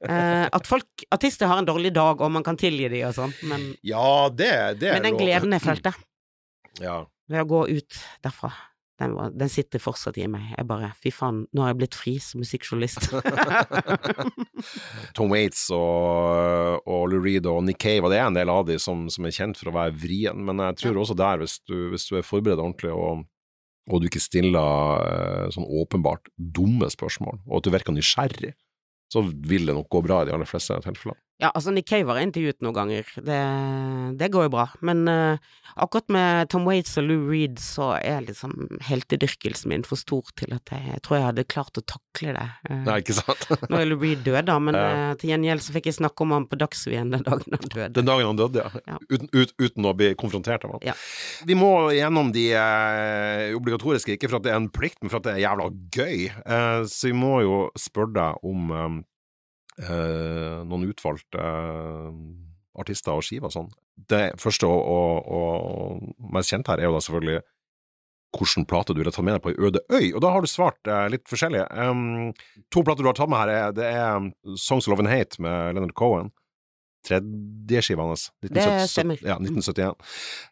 B: eh, At folk, artister har en dårlig dag, og man kan tilgi de og sånn, men,
A: Ja, det, det er
B: men den gleden jeg følte
A: Ja.
B: Ved å gå ut derfra, den, var, den sitter fortsatt i meg. Jeg bare Fy faen, nå har jeg blitt fri som musikkjournalist. *laughs*
A: Tom Waits og, og Lou Reed og Nick Cave, og det er en del av de som, som er kjent for å være vrien, men jeg tror også der, hvis du, hvis du er forberedt ordentlig og, og du ikke stiller eh, sånn åpenbart dumme spørsmål, og at du virker nysgjerrig, så vil det nok gå bra i de aller fleste tilfellene.
B: Ja, altså Nick Cave har jeg intervjuet noen ganger, det, det går jo bra. Men uh, akkurat med Tom Waits og Lou Reed så er liksom heltedyrkelsen min for stor til at jeg, jeg tror jeg hadde klart å takle det. Uh,
A: Nei, ikke sant? *laughs*
B: Nå er Lou Reed død, da, men
A: Ja.
B: eh, til gjengjeld så fikk jeg snakke om han på Dagsrevyen den dagen han døde.
A: Den dagen han døde, ja.
B: Ja.
A: Uten, ut, uten å bli konfrontert av ham.
B: Ja.
A: Vi må gjennom de obligatoriske, ikke for at det er en plikt, men for at det er jævla gøy. Så vi må jo spørre deg om eh, noen utvalgte eh, artister og skiver og sånn. Det første og, og, og mest kjente her er jo da selvfølgelig hvilken plate du har tatt med deg på ei øde øy, og da har du svart eh, litt forskjellig. Um, to plater du har tatt med her, er, det er Songs of Love and Hate med Leonard Cohen. Tredje skiva hans.
B: Det stemmer.
A: Ja, 1971.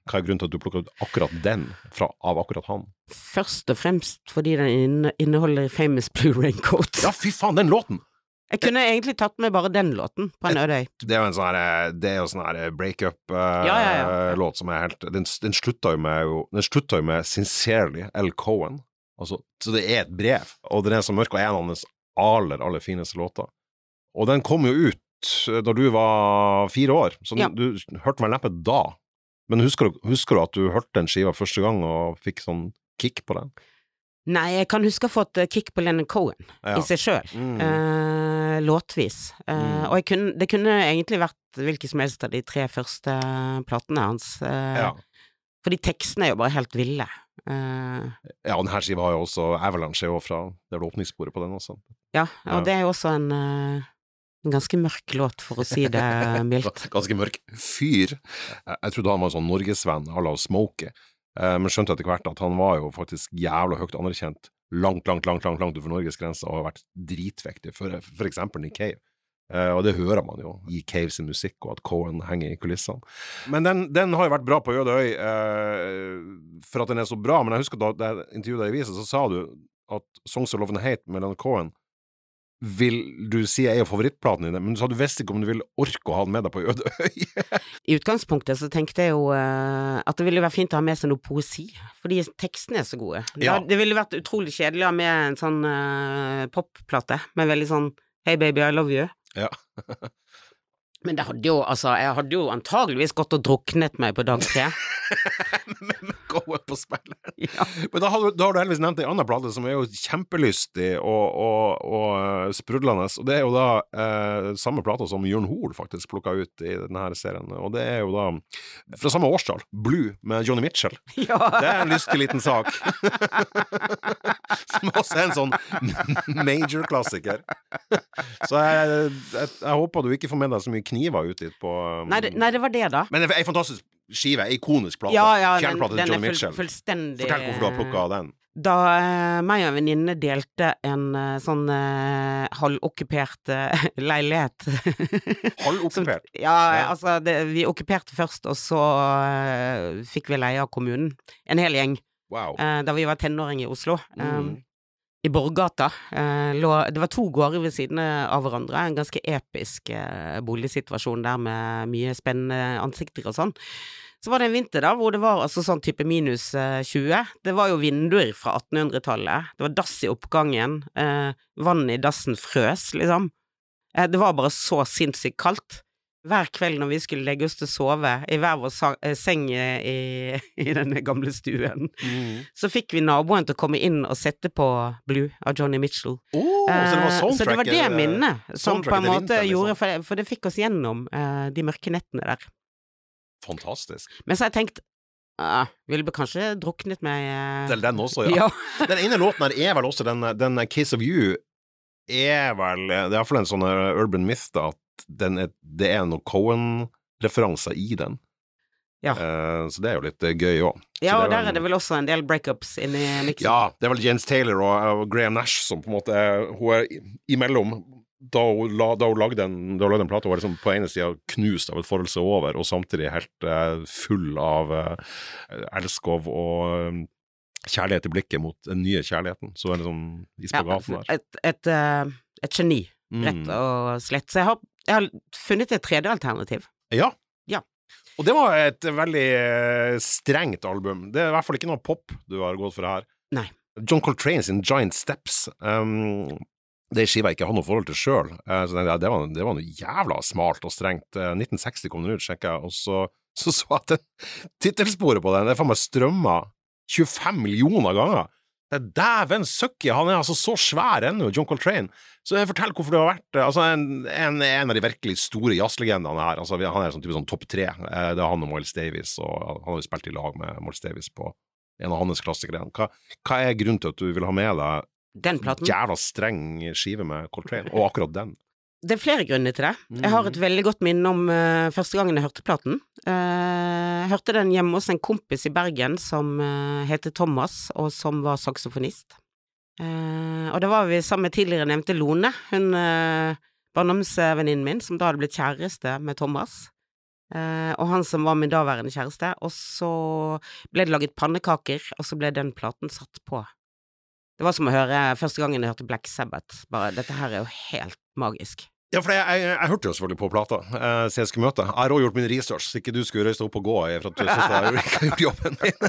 A: Hva er grunnen til at du plukka ut akkurat den fra, av akkurat han?
B: Først og fremst fordi den inneholder Famous Blue Raincoat.
A: Ja, fy faen, den låten!
B: Jeg kunne egentlig tatt med bare den låten på en øde øy.
A: Det er jo en sånn her Det er jo sånn her breakup-låt
B: Ja, ja, ja.
A: som er helt Den, den slutta jo med jo Den slutta jo med Sincerely L. Cohen. Altså, så det er et brev, og den er så mørk, og er en av hans aller, aller fineste låter. Og den kom jo ut eh, da du var fire år, så
B: Ja.
A: du hørte vel neppe da. Men husker du, husker du at du hørte den skiva første gang og fikk sånn kick på den?
B: Nei, jeg kan huske å ha fått eh, kick på Lennon Cohen
A: Ja.
B: i seg sjøl.
A: Mm.
B: Eh, låtvis. Eh,
A: Mm.
B: Og kunne, det kunne egentlig vært hvilken som helst av de tre første platene hans. eh,
A: Ja.
B: Fordi tekstene er jo bare helt ville. Eh,
A: ja, og denne skiva har jo også Avalanche jo fra Det er vel åpningssporet på den også.
B: ja, og
A: Ja.
B: det er jo også en, eh, en ganske mørk låt, for å si det *laughs* mildt.
A: Ganske mørk fyr. Jeg, jeg trodde han var en sånn norgesvenn à la Smokey, men skjønte etter hvert at han var jo faktisk jævla høyt anerkjent langt, langt, langt langt, langt utenfor Norges grenser og har vært dritviktig for, eksempel Nick Cave. Eh, og det hører man jo i Cave sin musikk, og at Cohen henger i kulissene. Men den, den har jo vært bra på Øde øy eh, for at den er så bra, men jeg husker da jeg intervjuet deg i avisa, så sa du at Songs of Love and Hate med Leonard Cohen vil du si er favorittplaten din, men så hadde du visste ikke om du ville orke å ha den med deg på Øde øy. *laughs*
B: I utgangspunktet så tenkte jeg jo uh, at det ville være fint å ha med seg noe poesi, fordi tekstene er så gode.
A: Ja.
B: Da, det ville vært utrolig kjedelig å ha med en sånn uh, popplate med veldig sånn Hey baby, I love you.
A: Ja.
B: Men det hadde jo, altså, jeg hadde jo antageligvis gått og druknet meg på dag tre. *laughs* *laughs*
A: men gode på spillet. *laughs*
B: ja.
A: Men da har, du, da har du heldigvis nevnt ei anna plate som er jo kjempelystig og, og, og eh, sprudlende, og det er jo da eh, samme plata som Jørn Hoel faktisk plukka ut i denne her serien, og det er jo da fra samme årstall, Blue med Johnny Mitchell.
B: ja.
A: Det er en lystig liten sak. Som også er en sånn major-klassiker. Så jeg, jeg, jeg håper du ikke får med deg så mye kniver ut dit på um,
B: Nei, det, nei, det var det, da.
A: Men ei fantastisk skive, ei ikonisk plate.
B: Ja, ja, den,
A: til
B: den
A: Johnny
B: full, fullstendig
A: Fortell hvorfor du har plukka den.
B: Da eh, meg og en venninne delte en eh, sånn eh, halvokkupert eh, *laughs* leilighet *laughs*
A: Halvokkupert.
B: Ja,
A: Ja.
B: altså det, vi okkuperte først, og så fikk vi leie av kommunen. En hel gjeng.
A: Wow.
B: eh, da vi var tenåring i Oslo.
A: Mm.
B: I Borgata. eh, det var to gårder ved siden av hverandre. En ganske episk eh, boligsituasjon der med mye spennende ansikter og sånn. Så var det en vinter da, hvor det var altså sånn type minus eh, 20. Det var jo vinduer fra 1800-tallet. Det var dass i oppgangen. vann i dassen frøs, liksom. Eh, det var bare så sinnssykt kaldt. Hver kveld når vi skulle legge oss til å sove i hver vår eh, seng eh, i, i denne gamle stuen,
A: Mm.
B: så fikk vi naboen til å komme inn og sette på Blue av Johnny Mitchell.
A: Oh, så det var
B: Eh, så det var det
A: eh,
B: minnet som på en måte
A: vinter, liksom.
B: gjorde, for det, for det fikk oss gjennom eh, de mørke nettene der.
A: Fantastisk.
B: Men så har jeg tenkt Uh, ville kanskje druknet med uh...
A: Til den også, ja. *laughs*
B: ja.
A: Den ene låten her er vel også den, den Case of You er vel Det er iallfall en sånn eh, urban myth, da, at den er, det er noen Cohen-referanser i den.
B: Ja.
A: Eh, så det er jo litt eh, gøy òg.
B: ja, og
A: er
B: der er det vel også en del breakups inni miksen.
A: Ja, det er vel James Taylor og, og Graham Nash som på en måte er Hun er imellom. Da hun, la, da hun lagde en, da hun lagde en plate, hun var liksom på ene sida knust av et forhold seg over, og samtidig helt eh, full av uh, elskov og eh, kjærlighet i blikket mot den nye kjærligheten. Så er det sånn i spagaten der.
B: et, et, eh, et geni, rett
A: Mm.
B: og slett. Så jeg har, jeg har funnet et tredje alternativ.
A: Ja.
B: Ja.
A: Og det var et veldig eh, strengt album. Det er i hvert fall ikke noe pop du har gått for her.
B: Nei.
A: John Coltrane sin Giant Steps. Um, det skiva jeg ikke har noe forhold til sjøl, så det, det, var, det var noe jævla smalt og strengt. Uh, 1960 kom den ut, sjekka jeg, og så så, så at den tittelsporet på den det er faen meg strømma 25 millioner ganger. Det er dæven søkki! han er altså så svær ennå, John Coltrane. Så fortell hvorfor det har vært eh, altså en, en, en av de virkelig store jazzlegendene her. Altså, han er sånn type sånn topp tre. Eh, Det er han og Miles Davis, og han har jo spilt i lag med Miles Davis på en av hans klassikere. Hva, hva er grunnen til at du vil ha med deg
B: Den platen.
A: jævla streng skive med Coltrane, og akkurat den?
B: Det er flere grunner til det. Jeg har et
A: Mm.
B: veldig godt minne om uh, første gangen jeg hørte platen. Uh, jeg hørte den hjemme hos en kompis i Bergen som uh, heter Thomas, og som var saksofonist. Og da var vi sammen med tidligere nevnte Lone, hun uh, barndomsvenninnen min, som da hadde blitt kjæreste med Thomas. Og han som var min daværende kjæreste. Og så ble det laget pannekaker, og så ble den platen satt på. Det var som å høre første gangen jeg hørte Black Sabbath. Bare, dette her er jo helt magisk.
A: Ja, for jeg, jeg, jeg hørte jo selvfølgelig på plata eh, siden jeg skulle møte. Jeg har også gjort min research, så ikke du skulle røyste opp og gå for at du syns jeg ikke har gjort jobben min. *laughs*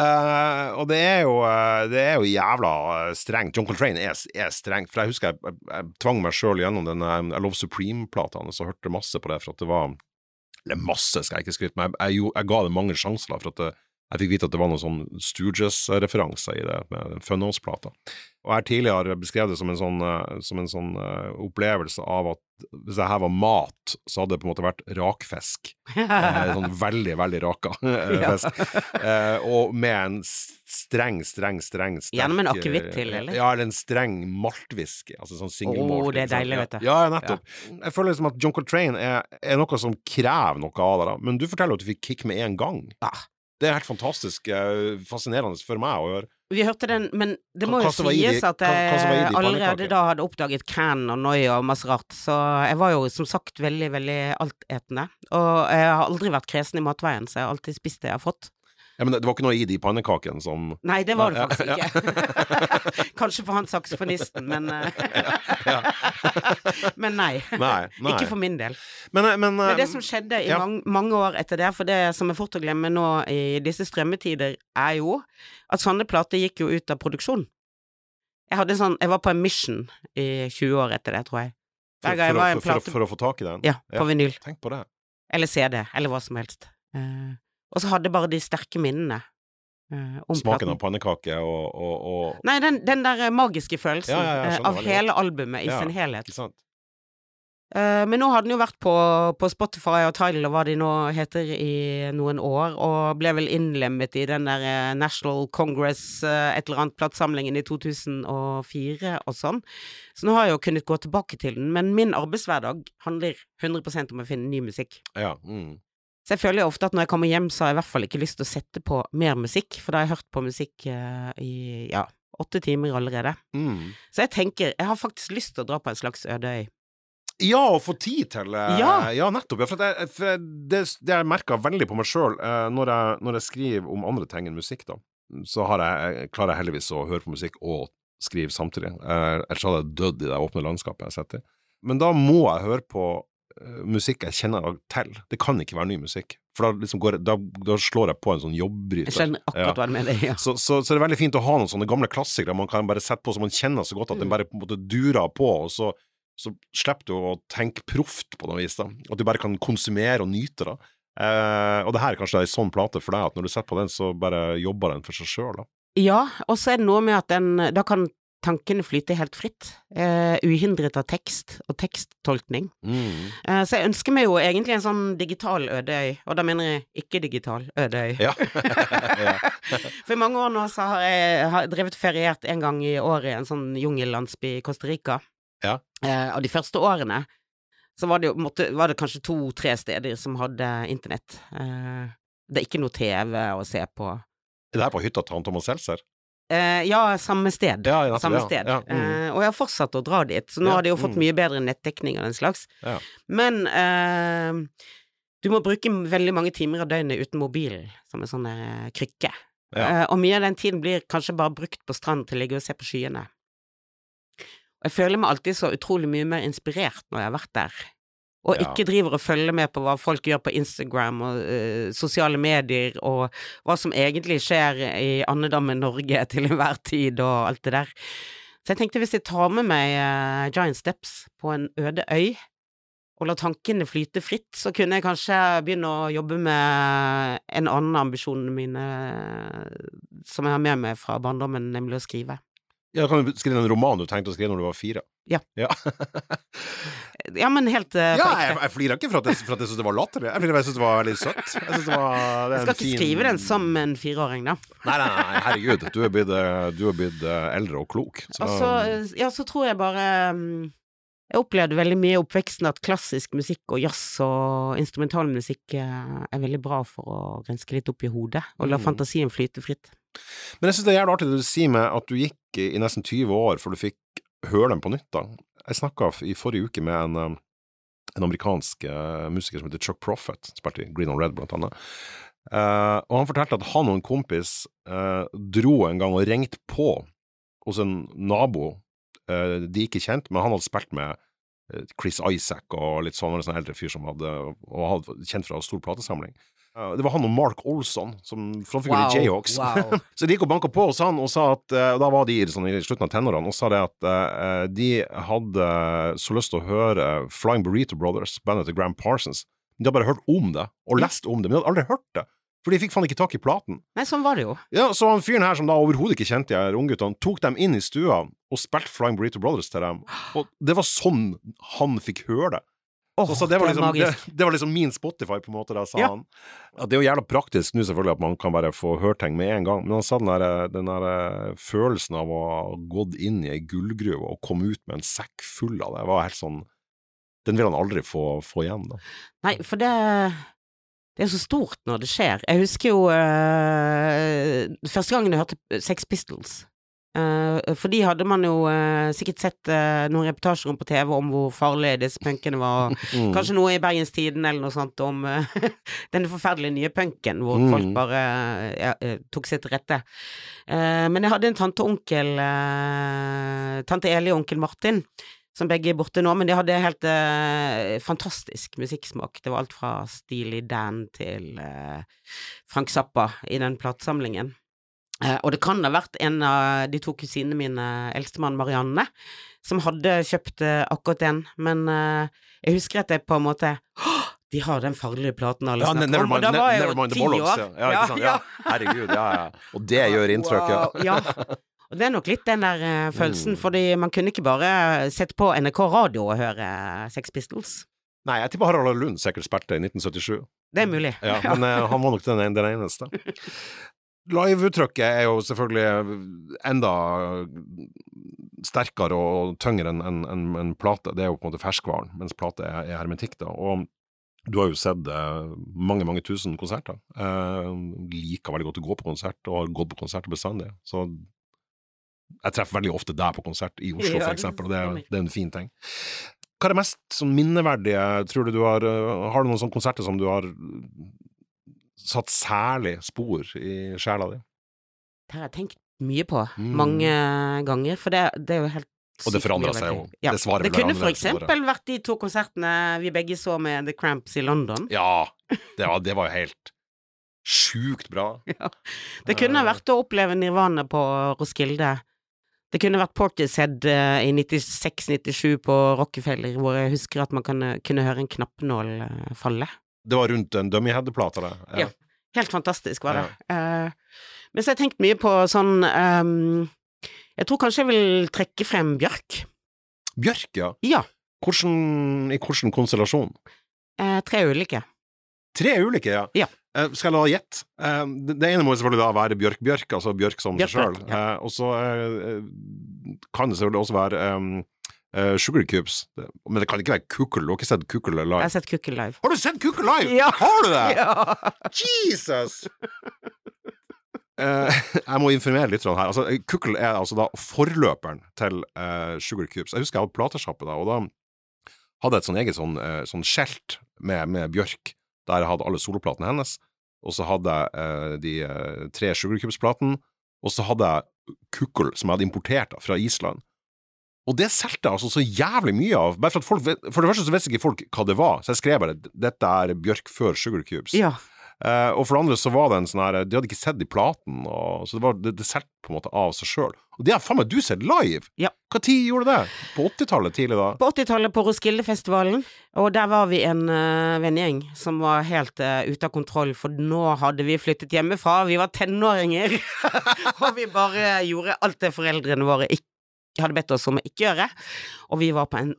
A: Eh, og det er, jo, eh, det er jo jævla eh, strengt. John Coltrane er, er strengt. For jeg husker jeg, jeg, jeg tvang meg sjøl gjennom den eh, I Love Supreme-plata, og så hørte masse på det for at det var Eller masse, skal jeg ikke skryte, men jeg, jeg, jeg ga det mange sjanser, for at det, jeg fikk vite at det var noen sånn Stooges-referanser i det, med Funhouse-plata. Og jeg har tidligere beskrevet det som en sånn, eh, som en sånn eh, opplevelse av at hvis det her var mat, så hadde det på en måte vært rakfisk. Eh, sånn *laughs* veldig, veldig raka eh, fisk. Eh, og med en streng, streng, streng sterk,
B: Gjerne med en akevitt til, eller?
A: Ja, eller en streng maltwhisky. Altså sånn single malt.
B: det er deilig, vet du.
A: Ja, nettopp. Jeg føler liksom at John Coltrane er, er noe som krever noe av deg. Men du forteller at du fikk kick med en gang.
B: Ja.
A: Det er helt fantastisk eh, fascinerende for meg å høre.
B: Vi hørte den, men det må jo sies at jeg allerede da hadde oppdaget Can og Noia og masse rart, så jeg var jo som sagt veldig, veldig altetende. Og jeg har aldri vært kresen i matveien, så jeg har alltid spist det jeg har fått.
A: Ja, men det var ikke noe i de pannekakene som
B: Nei, det var det faktisk ikke. *laughs* Kanskje for han saksofonisten, men *laughs* eh, *laughs* Men nei.
A: Nei. nei.
B: Ikke for min del.
A: Men, eh, men,
B: Men det
A: eh,
B: som skjedde i
A: ja.
B: mange, mange år etter det, for det som er fort å glemme nå i disse strømmetider, er jo at sånne plater gikk jo ut av produksjon. Jeg sånn, jeg var på en mission i 20 år etter det, tror jeg.
A: for, for, for, for, å få tak i den?
B: Ja, på vinyl.
A: Tenk på det.
B: Eller CD, eller hva som helst. Eh, og så hadde jeg bare de sterke minnene Uh,
A: Smaken
B: platen.
A: av pannekake og, og, og
B: Nei, den, den der eh, magiske følelsen
A: Ja, ja,
B: eh,
A: skjønner
B: av hele albumet i sin helhet. Eh, men nå har den jo vært på, på Spotify og Tidal og hva de nå heter i noen år, og ble vel innlemmet i den der National Congress et eller annet platesamlingen i 2004 og sånn. Så nå har jeg jo kunnet gå tilbake til den, men min arbeidshverdag handler 100% om å finne ny musikk.
A: Ja. Mm.
B: Så jeg føler jo ofte at når jeg kommer hjem, så har jeg i hvert fall ikke lyst til å sette på mer musikk, for da har jeg hørt på musikk uh, i ja, åtte timer allerede. Mm. Så jeg tenker, jeg har faktisk lyst til å dra på en slags øde øy.
A: Ja, å få tid til uh, ja. ja. nettopp. Ja, for det, for det, det jeg merker veldig på meg sjøl uh, når, når, jeg skriver om andre ting enn musikk, da, så jeg, klarer jeg heldigvis å høre på musikk og skrive samtidig. ellers hadde jeg dødd i det åpne landskapet jeg sitter i. Men da må jeg høre på uh, musikk jeg kjenner til. Det kan ikke være ny musikk. For da, liksom går, da, da slår jeg på en sånn jobbryter.
B: Jeg skjønner akkurat hva du mener, ja.
A: Så, så, så, det er veldig fint å ha noen sånne gamle klassikere man kan bare sette på som man kjenner så godt at mm. den bare på en måte durer på, og så, så slipper du å tenke proft på noe vis. da. At du bare kan konsumere og nyte det. Eh, og det her er kanskje ei sånn plate for deg, at når du setter på den, så bare jobber den for seg sjøl.
B: Ja, og så er det noe med at den Da kan tankene flyter helt fritt, eh, uhindret av tekst og teksttolkning. Mm. Eh, så jeg ønsker meg jo egentlig en sånn digital ødeøy, og da mener jeg ikke-digital ødeøy. *laughs* Ja. For i mange år nå så har jeg har drevet feriert en gang i året i en sånn jungellandsby i Costa Rica. Ja. eh, og de første årene så var det jo måtte, var det kanskje to-tre steder som hadde internett. det er ikke noe TV å se på.
A: Det er på hytta til Thomas Seltzer?
B: Uh, ja, samme sted. Ja, ja, samme sted. Ja, mm. uh, og jeg har fortsatt å dra dit, så nå har de jo fått mm. mye bedre nettdekning og den slags. Men uh, du må bruke veldig mange timer av døgnet uten mobilen, som en sånn krykke. og mye av den tiden blir kanskje bare brukt på stranden til å ligge og se på skyene. Og jeg føler meg alltid så utrolig mye mer inspirert når jeg har vært der og ja. ikke driver og følger med på hva folk gjør på Instagram og uh, sosiale medier, og hva som egentlig skjer i andedammen Norge *laughs* til enhver tid, og alt det der. Så jeg tenkte hvis jeg tar med meg uh, Giant Steps på en øde øy, og lar tankene flyte fritt, så kunne jeg kanskje begynne å jobbe med en annen ambisjon mine som jeg har med meg fra barndommen, nemlig å skrive.
A: Ja, Kan du skrive en roman du tenkte å skrive når du var fire?
B: Ja.
A: Ja, *laughs*
B: ja men helt uh,
A: Ja, jeg, jeg flirer ikke for at jeg, for at jeg syntes det var latterlig. Jeg flirer jeg syntes det var veldig søtt. Jeg, det var,
B: det jeg skal ikke fin... skrive den som en fireåring, da.
A: Nei, nei, nei, herregud. Du er blitt, eh, du er blitt eh, eldre og klok.
B: Så... Altså, ja, så tror jeg bare um, Jeg opplevde veldig mye i oppveksten at klassisk musikk og jazz og instrumentalmusikk er veldig bra for å renske litt opp i hodet, og la mm. fantasien flyte fritt.
A: Men jeg synes det er jævlig artig det du sier med at du gikk i nesten 20 år før du fikk høre dem på nytt, da. Jeg snakka i forrige uke med en, um, en amerikansk uh, musiker som heter Chuck Prophet, spilte i Green on Red, blant annet. Uh, og han fortalte at han og en kompis uh, dro en gang og ringte på hos en nabo uh, de ikke kjente, men han hadde spilt med Chris Isaac og litt sånn, en eldre fyr som hadde, og hadde kjent fra stor platesamling. Det var han og Mark Olson, som frontfigur wow, i Jayhawks. Wow. *laughs* så de gikk og banka på hos han og sa at og Da var de sånn, i slutten av tenårene og sa det at uh, de hadde så lyst til å høre Flying Burrito Brothers, bandet til Gram Parsons. De hadde bare hørt om det, og lest om det, men de hadde aldri hørt det. For de fikk faen ikke tak i platen.
B: Nei, sånn var det jo.
A: Ja, Så han fyren her som da overhodet ikke kjente de ungguttene, tok dem inn i stua og spilte Flying Burrito Brothers til dem. Og det var sånn han fikk høre det. Oh, så, så det, var liksom, det, det, var liksom, min Spotify, på en måte, da, sa ja. han. Ja, det er jo jævla praktisk nå, selvfølgelig, at man kan bare få hørt ting med en gang, men han sa den der, den der eh, følelsen av å ha gått inn i ei gullgruve og komme ut med en sekk full av det, var helt sånn Den vil han aldri få, få igjen, da.
B: Nei, for det det er så stort når det skjer. Jeg husker jo uh, første gangen jeg hørte Sex Pistols. Uh, for de hadde man jo uh, sikkert sett uh, noen reportasjer om på TV om hvor farlige disse punkene var. *laughs* Mm. Kanskje noe i Bergenstiden eller noe sånt om *laughs* denne forferdelige nye punken hvor mm. folk bare ja, tok seg til rette. men jeg hadde en tante og onkel, tante Eli og onkel Martin, som begge er borte nå, men de hadde helt fantastisk musikksmak. Det var alt fra Steely Dan til Frank Zappa i den platesamlingen. Eh, og det kan ha vært en av de to kusinene mine, eldstemann Marianne, som hadde kjøpt eh, akkurat den, men eh, jeg husker at jeg på en måte de har den farlige platen alle
A: ja, snakker om, og da var jeg jo ti år. Ja, ja, ja, Herregud, ja, ja. Og det *laughs* gjør inntrykk,
B: wow, ja. Og det er nok litt den der uh, følelsen, mm. fordi man kunne ikke bare sette på NRK radio og høre Sex Pistols.
A: Nei, jeg tipper Harald Lund sikkert spilte i 1977.
B: Det er mulig.
A: Ja, Men han var nok den, den eneste. *laughs* Liveuttrykket er jo selvfølgelig enda sterkere og tyngre enn en, en, en plate. Det er jo på en måte ferskvaren, mens plate er, er hermetikk, da. Og Du har jo sett eh, mange, mange tusen konserter. Eh, liker veldig godt å gå på konsert, og har gått på konsert bestandig. Så jeg treffer veldig ofte deg på konsert i Oslo, for eksempel, og det, det er en fin ting. Hva er det mest sånn minneverdige, tror du du har eh, Har du noen sånne konserter som du har satt særlig spor i sjela di?
B: Det har jeg tenkt mye på,
A: Mm.
B: mange ganger, for det, det er jo helt
A: Og det
B: mye
A: seg jo.
B: Ja.
A: Det svarer
B: Det kunne for eksempel vært de to konsertene vi begge så med The Cramps i London.
A: Ja, det var, det var jo helt sjukt bra. *laughs*
B: Det kunne
A: Eh.
B: vært å oppleve Nirvana på Roskilde. Det kunne vært Portishead eh, i 96-97 på Rockefeller, hvor jeg husker at man kunne, kunne høre en knappenål eh, falle.
A: Det var rundt en dummyhead-plate, det.
B: Ja. Helt fantastisk var det. Eh, men så har jeg tenkt mye på sånn um, Jeg tror kanskje jeg vil trekke frem Bjørk.
A: Bjørk, ja.
B: Ja.
A: Hvordan, I hvilken konstellasjon?
B: Uh, tre ulike.
A: Tre ulike, ja.
B: Ja.
A: Uh, skal jeg la gjette? Eh, det, det ene må selvfølgelig da være Bjørk Bjørk, altså Bjørk som
B: Bjørk
A: seg sjøl.
B: Ja.
A: Og så kan det selvfølgelig også være um, eh, Sugar Cubes. Men det kan ikke være Kukkel. Du har ikke sett Kukkel live?
B: Jeg har sett Kukkel live.
A: Har du sett Kukkel live?!
B: Ja.
A: Har du det?! *laughs*
B: Ja.
A: Jesus! uh, *laughs* jeg må informere litt her. Altså, Kukkel er altså da forløperen til uh, Sugar Cubes. Jeg husker jeg hadde platesjappe da, og da hadde jeg et sånn eget sånn, sånn skjelt med, med Bjørk, der jeg hadde alle soloplatene hennes, og så hadde jeg de tre Sugar Cubes-platene, og så hadde jeg Kukkel, som jeg hadde importert da, fra Island. Og det solgte jeg altså så jævlig mye av. Bare for, at folk, vet- for det første så visste ikke folk hva det var, så jeg skrev bare 'dette er Bjørk før Sugar Cubes'.
B: ja.
A: Eh, og for det andre så var det en sånn her De hadde ikke sett de platen, og, så det, var, det, det solgte på en måte av seg sjøl. Og det har faen meg du sett live!
B: Ja.
A: Hva tid gjorde det? På 80-tallet tidlig, da?
B: På 80-tallet på Roskildefestivalen, og der var vi en uh, vennegjeng som var helt eh, ute av kontroll, for nå hadde vi flyttet hjemmefra, vi var tenåringer, *laughs* og vi bare gjorde alt det foreldrene våre ikke hadde bedt oss om å ikke gjøre, og vi var på en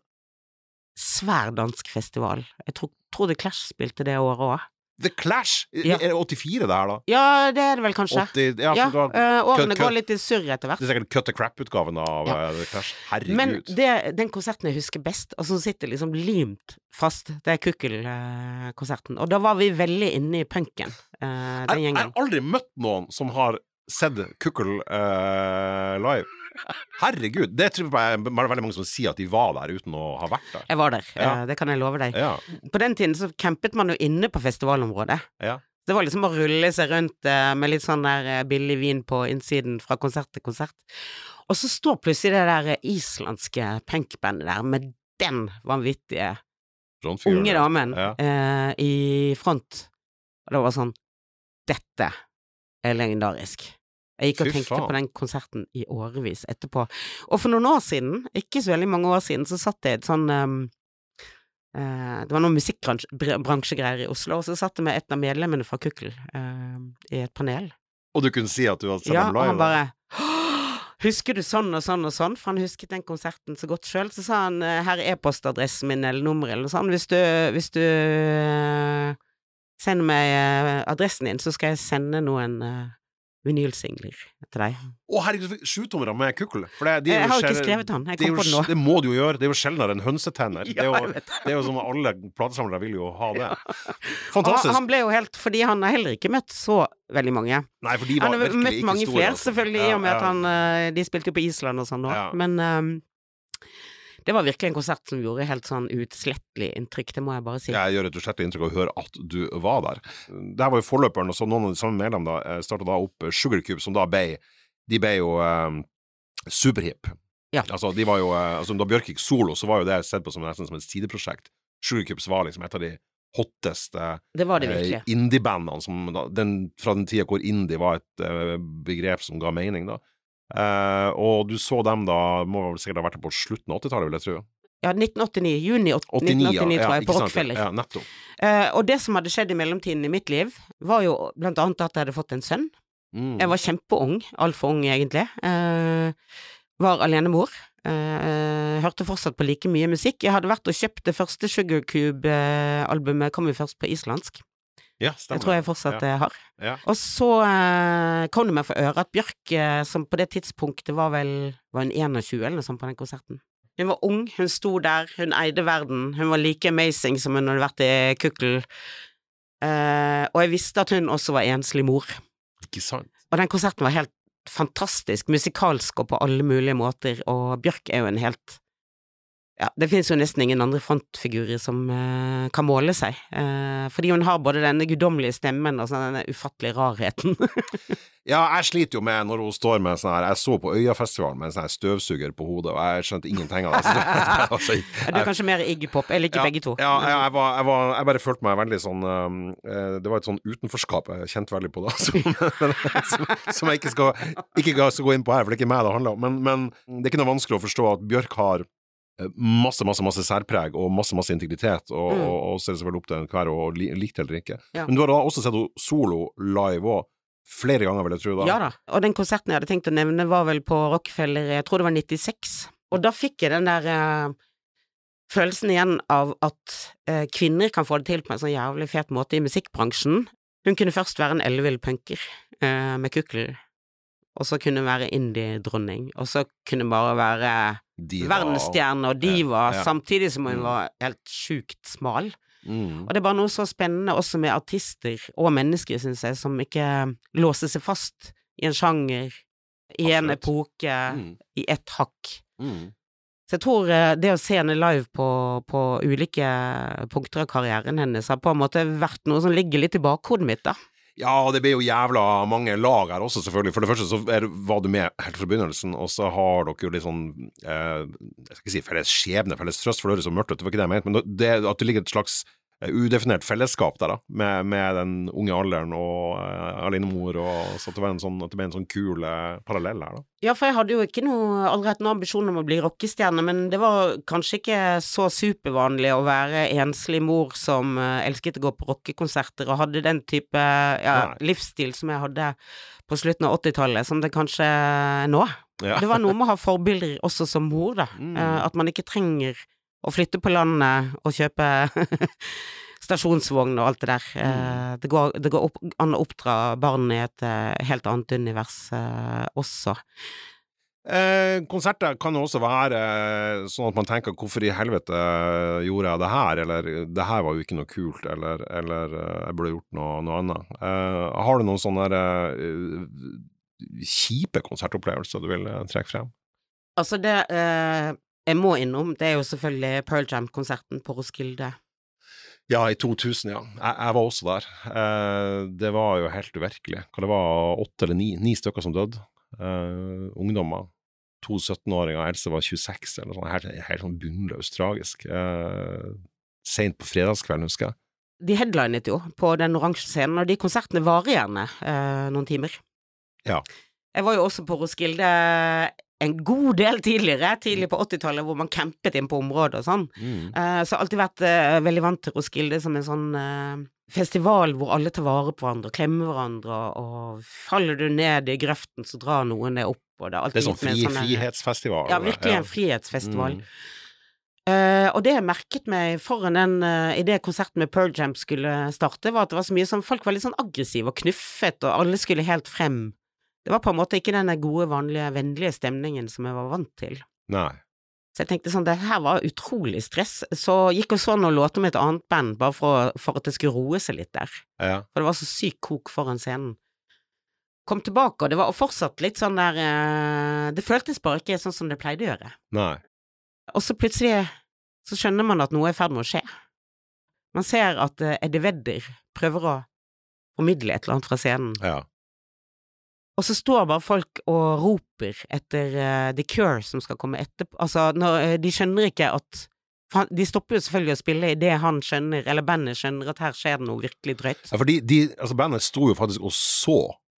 B: svær dansk festival. Jeg tror, tror The Clash spilte det året òg.
A: The Clash!
B: Ja.
A: Er det 84 det her, da?
B: Ja, det er det vel kanskje.
A: 80, ja,
B: Ja,
A: da,
B: eh, årene går litt i surr etter hvert.
A: Det er sikkert Cut the Crap-utgaven av
B: Ja.
A: eh, The Clash. Herregud.
B: Men det, den konserten jeg husker best, og som sitter liksom limt fast, det er Kukkel-konserten. Og da var vi veldig inne i punken, uh, den
A: jeg, jeg har aldri møtt noen som har sett Kukkel uh, live. Herregud. Det tror jeg er veldig mange som sier at de var der uten å ha vært der.
B: Jeg var der,
A: Ja.
B: eh, det kan jeg love deg.
A: Ja.
B: På den tiden så campet man jo inne på festivalområdet.
A: Ja.
B: Det var liksom å rulle seg rundt eh, med litt sånn der eh, billig vin på innsiden fra konsert til konsert. Og så står plutselig det der islandske punkbandet der med den vanvittige unge damen eh, i front. Og det var sånn Dette er legendarisk. Jeg gikk og
A: Fy
B: tenkte
A: faen.
B: på den konserten i årevis etterpå. Og for noen år siden, ikke så veldig mange år siden, så satt jeg i et sånn um, uh, Det var noen musikkbransjegreier i Oslo, og så satt jeg med et av medlemmene fra Kukkel uh, i et panel.
A: Og du kunne si at du hadde sett
B: Ja,
A: dem
B: og han bare Husker du sånn og sånn og sånn? For han husket den konserten så godt sjøl. Så sa han eh, her er e-postadressen min eller nummeret eller noe sånt. Hvis du, hvis du uh, sender meg adressen din, så skal jeg sende noen vinylsingler til deg.
A: Å, herregud, sjutommere med kukkel! De
B: Jeg har jo ikke skrevet han. jeg kom på det nå.
A: det må du jo gjøre. Det er jo sjeldnere enn hønsetenner. *laughs* det, er jo,
B: det.
A: er jo som alle platesamlere vil jo ha det.
B: Ja.
A: Fantastisk.
B: han, han ble jo helt Fordi han har heller ikke møtt så veldig mange.
A: Nei, for de var
B: Han har møtt mange flere,
A: altså.
B: selvfølgelig, i
A: Ja,
B: og med at han eh, De spilte jo på Island og sånn nå,
A: Ja.
B: men ehm, det var virkelig en konsert som gjorde helt sånn uutslettelig inntrykk, det må jeg bare si.
A: Jeg gjør et utslettelig inntrykk å høre at du var der. Det her var jo forløperen, og så noen av de samme medlemmene da starta da opp Sugarcube, som da ble De ble jo um, superhip.
B: Ja.
A: Altså, de var jo eh, altså, Da Bjørk gikk solo, så var jo det sett på som nesten som et sideprosjekt. Sugarcubes var liksom et av de hotteste
B: Det det
A: eh, indie-bandene som fra den tida hvor indie var et eh, begrep som ga mening, da. Eh, og du så dem da, må vel sikkert ha vært på slutten av 80-tallet, vil jeg tro.
B: Ja, 1989. Juni
A: 89,
B: 1989,
A: ja,
B: tror jeg,
A: ja,
B: på? Rockefeller.
A: Ja, nettopp.
B: Uh, og det som hadde skjedd i mellomtiden i mitt liv, var jo blant annet at jeg hadde fått en sønn.
A: Mm.
B: Jeg var kjempeung, altfor ung egentlig. Uh, var alenemor. Uh, hørte fortsatt på like mye musikk. Jeg hadde vært og kjøpt det første Sugar Cube-albumet, kom jo først på islandsk.
A: Ja, stemmer.
B: Det tror jeg fortsatt
A: ja.
B: jeg har.
A: Ja.
B: Og så eh, kom det meg for øre at Bjørk, eh, som på det tidspunktet var vel var hun 21 eller noe sånt på den konserten, Hun var ung, hun sto der, hun eide verden, hun var like amazing som hun hadde vært i Kukkel. Eh, og jeg visste at hun også var enslig mor.
A: Ikke sant?
B: Og den konserten var helt fantastisk, musikalsk og på alle mulige måter, og Bjørk er jo en helt ja, det finnes jo nesten ingen andre frontfigurer som uh, kan måle seg, uh, fordi hun har både denne guddommelige stemmen og sånn denne ufattelige rarheten. *laughs*
A: ja, jeg sliter jo med når hun står med sånn her Jeg så på Øyafestivalen med en sånn her støvsuger på hodet, og jeg skjønte ingenting av det. *laughs*
B: altså, jeg, du er kanskje mer Iggy Pop, jeg liker
A: ja,
B: begge to.
A: Ja, jeg, jeg, var, jeg, var, jeg, bare følte meg veldig sånn uh, Det var et sånn utenforskap jeg kjente veldig på da, *laughs* som, som, som, jeg ikke skal, ikke skal gå inn på her, for det er ikke meg det handler om. Men, men det er ikke noe vanskelig å forstå at Bjørk har masse masse, masse særpreg og masse masse integritet, og, mm. og, og så er det selvfølgelig opp til enhver å like det eller ikke. Ja. Men du har da også sett henne solo live òg. Flere ganger, vil jeg tro. da.
B: Ja da, og den konserten jeg hadde tenkt å nevne, var vel på Rockefeller, jeg tror det var 96. Og da fikk jeg den der eh, følelsen igjen av at eh, kvinner kan få det til på en sånn jævlig fet måte i musikkbransjen. Hun kunne først være en ellevill punker eh, med kukkel, og så kunne hun være indie-dronning, og så kunne hun bare være verdensstjerne og diva, ja, ja. samtidig som hun mm. var helt sjukt smal. Mm. Og det er bare noe så spennende også med artister og mennesker, syns jeg, som ikke låser seg fast i en sjanger, i Absolutt. en epoke, mm. i ett hakk. Mm. Så jeg tror eh, det å se henne live på, på, ulike punkter av karrieren hennes har på en måte vært noe som ligger litt i bakhodet mitt, da.
A: Ja, det ble jo jævla mange lag her også, selvfølgelig. For det første så er, var du med helt fra begynnelsen, og så har dere jo litt sånn eh, Jeg skal ikke si felles skjebne, felles trøst, for det høres så mørkt ut, det var ikke det jeg mente, men det, at det ligger et slags udefinert fellesskap der, da, med, med den unge alderen og uh, alenemor, og så det, sånn, at det ble en sånn kul uh, parallell her, da.
B: Ja, for jeg hadde jo ikke noe, aldri hatt noen ambisjon om å bli rockestjerne, men det var kanskje ikke så supervanlig å være enslig mor som uh, elsket å gå på rockekonserter og hadde den type ja, livsstil som jeg hadde på slutten av 80-tallet, som det kanskje er nå. Ja. Det var noe med å ha forbilder også som mor, da. Mm. at man ikke trenger å flytte på landet og kjøpe *laughs* stasjonsvogn og alt det der. Mm. Eh, det går, det går opp, an å oppdra barn i et eh, helt annet univers eh, også.
A: Eh, konserter kan jo også være sånn at man tenker 'hvorfor i helvete gjorde jeg det her', eller 'det her var jo ikke noe kult', eller, eller 'jeg burde gjort noe, noe annet'. Eh, har du noen sånne eh, kjipe konsertopplevelser du vil trekke frem?
B: Altså, det jeg må innom, det er jo selvfølgelig Pearl Jam-konserten på Roskilde.
A: Ja, i 2000, ja. Jeg, jeg var også der. Eh, det var jo helt uvirkelig. Hva det var, åtte eller ni, ni stykker som døde. Eh, ungdommer. To 17-åringer, Else var 26, eller noe sånt. Helt, helt sånn bunnløst tragisk. Eh, Seint på fredagskvelden, husker jeg.
B: De headlinet jo på den oransje scenen, og de konsertene varer gjerne eh, noen timer.
A: Ja.
B: Jeg var jo også på Roskilde en god del tidligere, tidlig på 80-tallet, hvor man campet inn på området og sånn. Mm. Uh, så alltid vært uh, veldig vant til Roskilde som en sånn uh, festival hvor alle tar vare på hverandre klemmer hverandre, og, og faller du ned i grøften, så drar noen deg opp, og det er alltid
A: Det er sånn fri, sånne, frihetsfestival?
B: Ja, virkelig en frihetsfestival. Mm. Uh, og det jeg merket meg foran den uh, idet konserten med Pearl Jam skulle starte, var at det var så mye sånn folk var litt sånn aggressive og knuffet, og alle skulle helt frem. Det var på en måte ikke den gode, vanlige, vennlige stemningen som jeg var vant til.
A: Nei.
B: Så jeg tenkte sånn, det her var utrolig stress. Så gikk og så noen låter med et annet band, bare for, for, at det skulle roe seg litt der.
A: Ja.
B: For det var så sykt kok foran scenen. Kom tilbake, og det var fortsatt litt sånn der eh, Det føltes bare ikke sånn som det pleide å gjøre.
A: Nei.
B: Og så plutselig så skjønner man at noe er i ferd med å skje. Man ser at eh, Eddie Vedder prøver å formidle et eller annet fra scenen.
A: Ja.
B: Og så står bare folk og roper etter uh, The Cure som skal komme etterpå. Altså, når, uh, de skjønner ikke at De stopper jo selvfølgelig å spille idet han skjønner, eller bandet skjønner, at her skjer det noe virkelig drøyt.
A: Ja, for de, de, altså bandet sto jo faktisk og så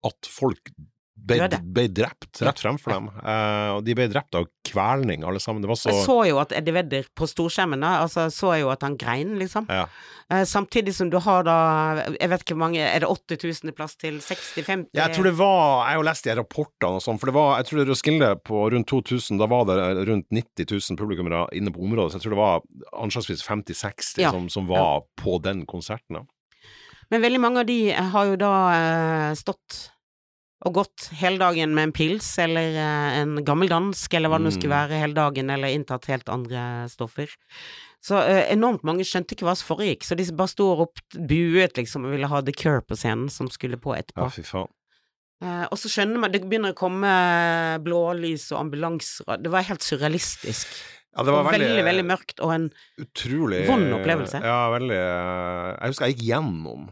A: at folk ble, ble drept rett fremfor dem. Uh, og de ble drept av kvelning, alle sammen. Det var så
B: Jeg så jo at Eddie Vedder på storskjermen, altså, så jo at han grein, liksom.
A: Ja.
B: Uh, samtidig som du har da Jeg vet ikke hvor mange Er det 8000 i plass til 60-50?
A: Ja, jeg tror det var Jeg har lest de rapportene og sånn, for det var Jeg tror det Roskilde på rundt 2000, da var det rundt 90 000 publikummere inne på området, så jeg tror det var anslagsvis 50-60 ja. som, som, var på den konserten.
B: Men veldig mange av de har jo da uh, stått og gått hele dagen med en pils eller eh, en gammeldansk, eller hva det nå skulle
A: Mm.
B: være, hele dagen, eller inntatt helt andre stoffer. Så eh, enormt mange skjønte ikke hva som foregikk, så de bare sto ropte, buet liksom, og ville ha The Cure på scenen, som skulle på etterpå.
A: Ja, fy faen.
B: Eh, og så skjønner man, det begynner å komme blålys og ambulanser, det var helt surrealistisk.
A: Ja, det var
B: veldig,
A: veldig,
B: veldig, mørkt, og en
A: utrolig
B: Vond opplevelse.
A: Ja, veldig eh, Jeg husker jeg gikk gjennom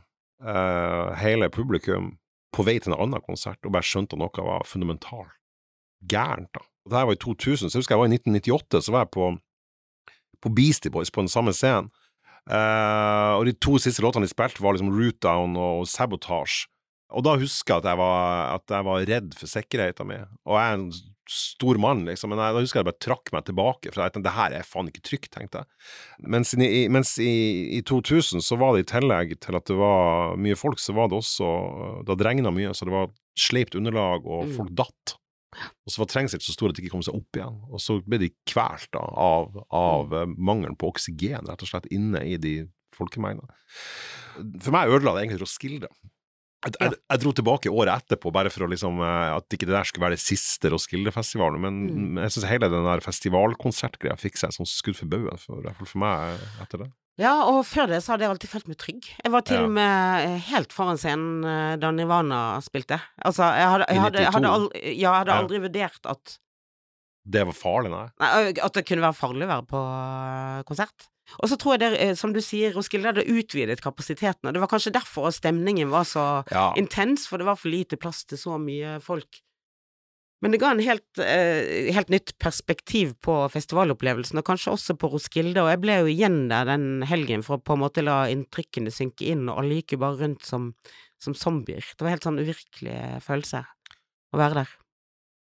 A: uh, hele publikum på vei til en annen konsert og bare skjønte at noe var fundamentalt gærent. da. Det her var i 2000, så jeg husker jeg var i 1998, så var jeg på, på Beastie Boys på den samme scenen. Eh, og de to siste låtene de spilte, var liksom Root Down og Sabotage. Og da husker jeg at jeg var, at jeg var redd for sikkerheten min. Og jeg er en stor mann, liksom, men jeg, da husker jeg bare trakk meg tilbake, for jeg tenkte det her er faen ikke trygt, tenkte jeg. Mens, i, mens i, i 2000 så var det i tillegg til at det var mye folk, så var det også Det hadde regna mye, så det var sleipt underlag, og
B: Mm.
A: folk datt. Og så var trengselen så stor at de ikke kom seg opp igjen. Og så ble de kvalt da, av, av eh, mangelen på oksygen, rett og slett, inne i de folkemengdene. For meg ødela det egentlig Roskilde. Jeg, jeg, jeg dro tilbake året etterpå bare for å liksom, eh, at ikke det der skulle være det siste Roskilde-festivalen, men,
B: Mm.
A: jeg syns hele den der festivalkonsertgreia fikk seg et sånt skudd for baugen, i hvert fall for meg etter det.
B: Ja, og før det så hadde jeg alltid følt meg trygg. Jeg var til
A: Ja.
B: med eh, helt foran scenen eh, da Nirvana spilte. Altså, jeg hadde, jeg hadde, hadde, aldri, ja, jeg hadde
A: Ja.
B: aldri vurdert at
A: Det var farlig, nei.
B: Nei, at det kunne være farlig å være på konsert. Og så tror jeg det, eh, som du sier, Roskilde hadde utvidet kapasiteten, og det var kanskje derfor stemningen var så
A: Ja.
B: intens, for det var for lite plass til så mye folk. Men det ga en helt, eh, helt nytt perspektiv på festivalopplevelsen, og kanskje også på Roskilde, og jeg ble jo igjen der den helgen for å på en måte la inntrykkene synke inn, og alle gikk jo bare rundt som, som zombier. Det var helt sånn uvirkelig følelse å være der.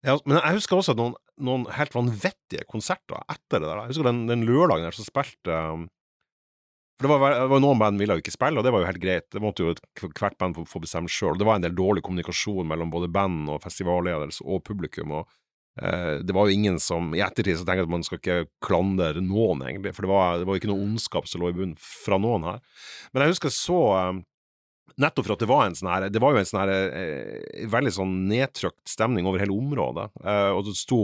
A: Ja, men jeg husker også noen, noen helt vanvittige konserter etter det der. Jeg husker den, den lørdagen der så spilte um, For det var, det var noen band ville jo ikke spille, og det var jo helt greit. Det måtte jo hvert band få, få bestemme sjøl. Det var en del dårlig kommunikasjon mellom både band og festivalledelse og publikum. og eh, det var jo ingen som I ettertid så tenker jeg at man skal ikke klandre noen, egentlig, for det var, jo ikke noe ondskap som lå i bunnen fra noen her. Men jeg husker så um, Nettopp for at det var en sånn her Det var jo en sånn her eh, veldig sånn nedtrykt stemning over hele området. Eh, og det sto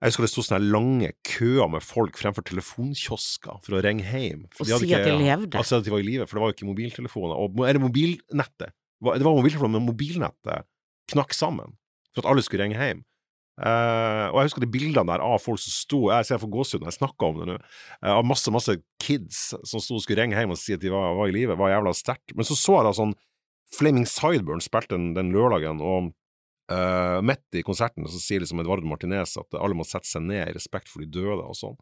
A: Jeg husker det sto sånne lange køer med folk fremfor telefonkiosker for å ringe hjem.
B: Og si at de levde.
A: Altså at de var i live, for det var jo ikke mobiltelefoner. Og, er mobilnettet. Det var- Det var mobiltelefoner, men mobilnettet knakk sammen for at alle skulle ringe hjem. Eh, og jeg husker de bildene der av folk som sto Jeg ser for gåsehud når jeg snakker om det nå. Uh, av masse masse kids som sto og skulle ringe hjem og si at de var, var i live, var jævla sterkt. Men så så jeg da sånn Flaming Sideburn spilte den, den lørdagen, og uh, midt i konserten så sier liksom Eduardo Martinez at alle må sette seg ned i respekt for de døde og sånn.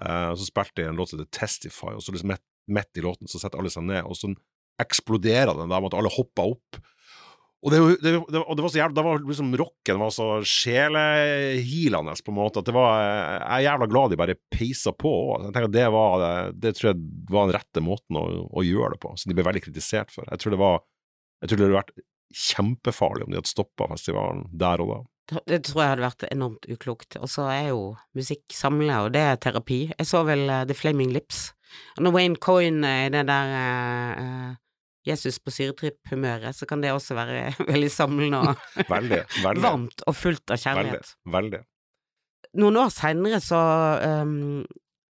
A: Uh, og så spilte de en låt som heter Testify, og så liksom midt i låten så setter alle seg ned, og så eksploderer den der med at alle hopper opp. Og det, det, det, og det var så jævla, da var liksom rocken var så sjelehilende, på en måte, at det var Jeg er jævla glad de bare peisa på òg. Det var Det tror jeg var den rette måten å, å gjøre det på, som de ble veldig kritisert for. Jeg tror det var Jeg tror det hadde vært kjempefarlig om de hadde stoppa festivalen der og da.
B: Det tror jeg hadde vært enormt uklokt. Og så er jo musikk samle, og det er terapi. Jeg så vel uh, The Flaming Lips. Og når Wayne Coyne i det der eh, eh, Jesus på syretripp-humøret, så kan det også være *laughs* veldig samlende og *laughs*
A: Veldig. veldig
B: varmt og fullt av kjærlighet.
A: veldig. veldig.
B: Noen år seinere så um,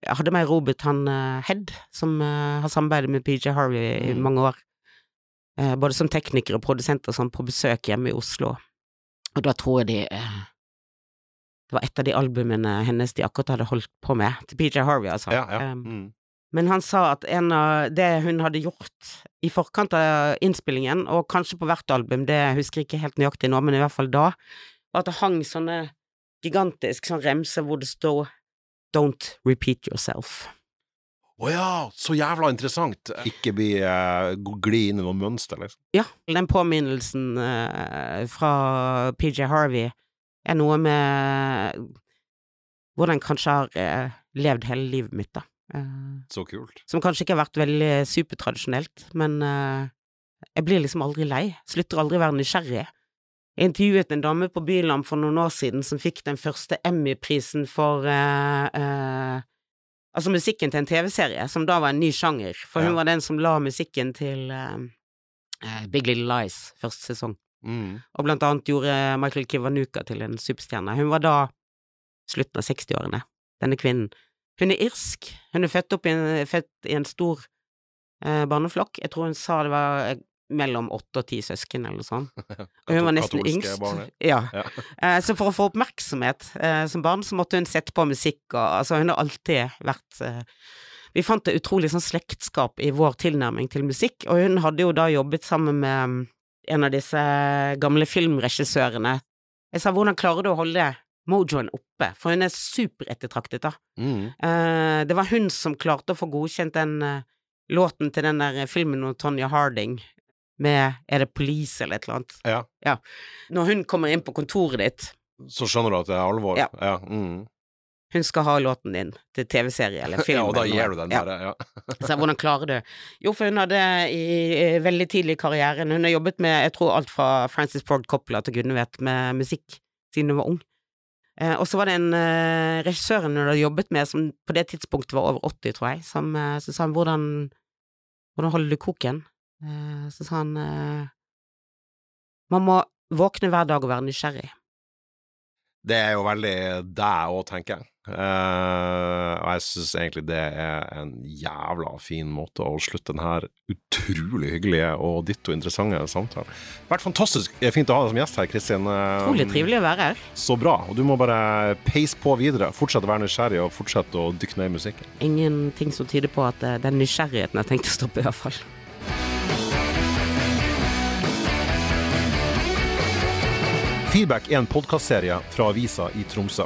B: hadde meg Robert han uh, Head, som uh, har samarbeidet med PJ Harvey i
A: Mm.
B: mange år, uh, både som tekniker og produsent og sånn, på besøk hjemme i Oslo. Og da tror jeg de Det var et av de albumene hennes de akkurat hadde holdt på med, til PJ Harvey, altså.
A: Ja, ja.
B: Um,
A: Mm.
B: Men han sa at en av det hun hadde gjort i forkant av innspillingen, og kanskje på hvert album, det husker jeg ikke helt nøyaktig nå, men i hvert fall da, var at det hang sånne gigantisk sånn remse hvor det står Don't repeat yourself.
A: Å ja, så jævla interessant! Ikke bli uh, gli inn i noe mønster, liksom.
B: Ja, den påminnelsen eh, fra PJ Harvey er noe med hvordan jeg kanskje har eh, levd hele livet mitt, da. Eh,
A: Så kult.
B: som kanskje ikke har vært veldig supertradisjonelt, men eh, jeg blir liksom aldri lei. Slutter aldri å være nysgjerrig. Jeg intervjuet en dame på Byland for noen år siden som fikk den første Emmy-prisen for uh, uh, Altså musikken til en TV-serie, som da var en ny sjanger, for hun var den som la musikken til uh, eh, Big Little Lies første sesong.
A: Mm.
B: og blant annet gjorde Michael Kiwanuka til en superstjerne. Hun var da slutten av 60-årene, denne kvinnen. Hun er irsk. Hun er født i en, født i en stor eh, barneflokk. Jeg tror hun sa det var eh, mellom åtte og ti søsken, eller noe sånt. *laughs* Og hun var nesten yngst. Ja.
A: Ja. *laughs*
B: Eh, så for å få oppmerksomhet eh, som barn, så måtte hun sette på musikk, og altså, hun har alltid vært eh, Vi fant et utrolig sånn slektskap i vår tilnærming til musikk, og hun hadde jo da jobbet sammen med mm, en av disse gamle filmregissørene. Jeg sa hvordan klarer du å holde mojoen oppe, for hun er superettertraktet, da.
A: Mm.
B: Eh, det var hun som klarte å få godkjent den eh, låten til den der filmen om Tonja Harding med Er det Police eller et eller annet?
A: Ja.
B: Når hun kommer inn på kontoret ditt,
A: Så skjønner du at det er alvor?
B: Ja.
A: Mm.
B: hun skal ha låten din til TV-serie eller *laughs* film.
A: ja, og da gir du den
B: Ja.
A: bare. Ja. *laughs*
B: Så hvordan klarer du? Jo, for hun hadde i, i veldig tidlig i karrieren Hun har jobbet med jeg tror alt fra Francis Ford Coppola til gudene vet med musikk siden hun var ung. Eh, og så var det en eh, regissør hun hadde jobbet med som på det tidspunktet var over 80, tror jeg, som eh, så sa hvordan, hvordan holder du koken? Eh, så sa han eh, man må våkne hver dag og være nysgjerrig.
A: Det er jo veldig deg òg, tenker jeg. Eh, og jeg syns egentlig det er en jævla fin måte å slutte denne utrolig hyggelige og ditto interessante samtalen. Det har Vært fantastisk fint å ha deg som gjest her, Kristin. Eh,
B: Utrolig trivelig å være her.
A: Så bra. Og du må bare peise på videre. Fortsette å være nysgjerrig og fortsette å dykke ned i musikken.
B: Ingenting som tyder på at eh, den nysgjerrigheten har tenkt å stoppe, i hvert fall.
A: Feedback er en podkastserie fra avisa i Tromsø.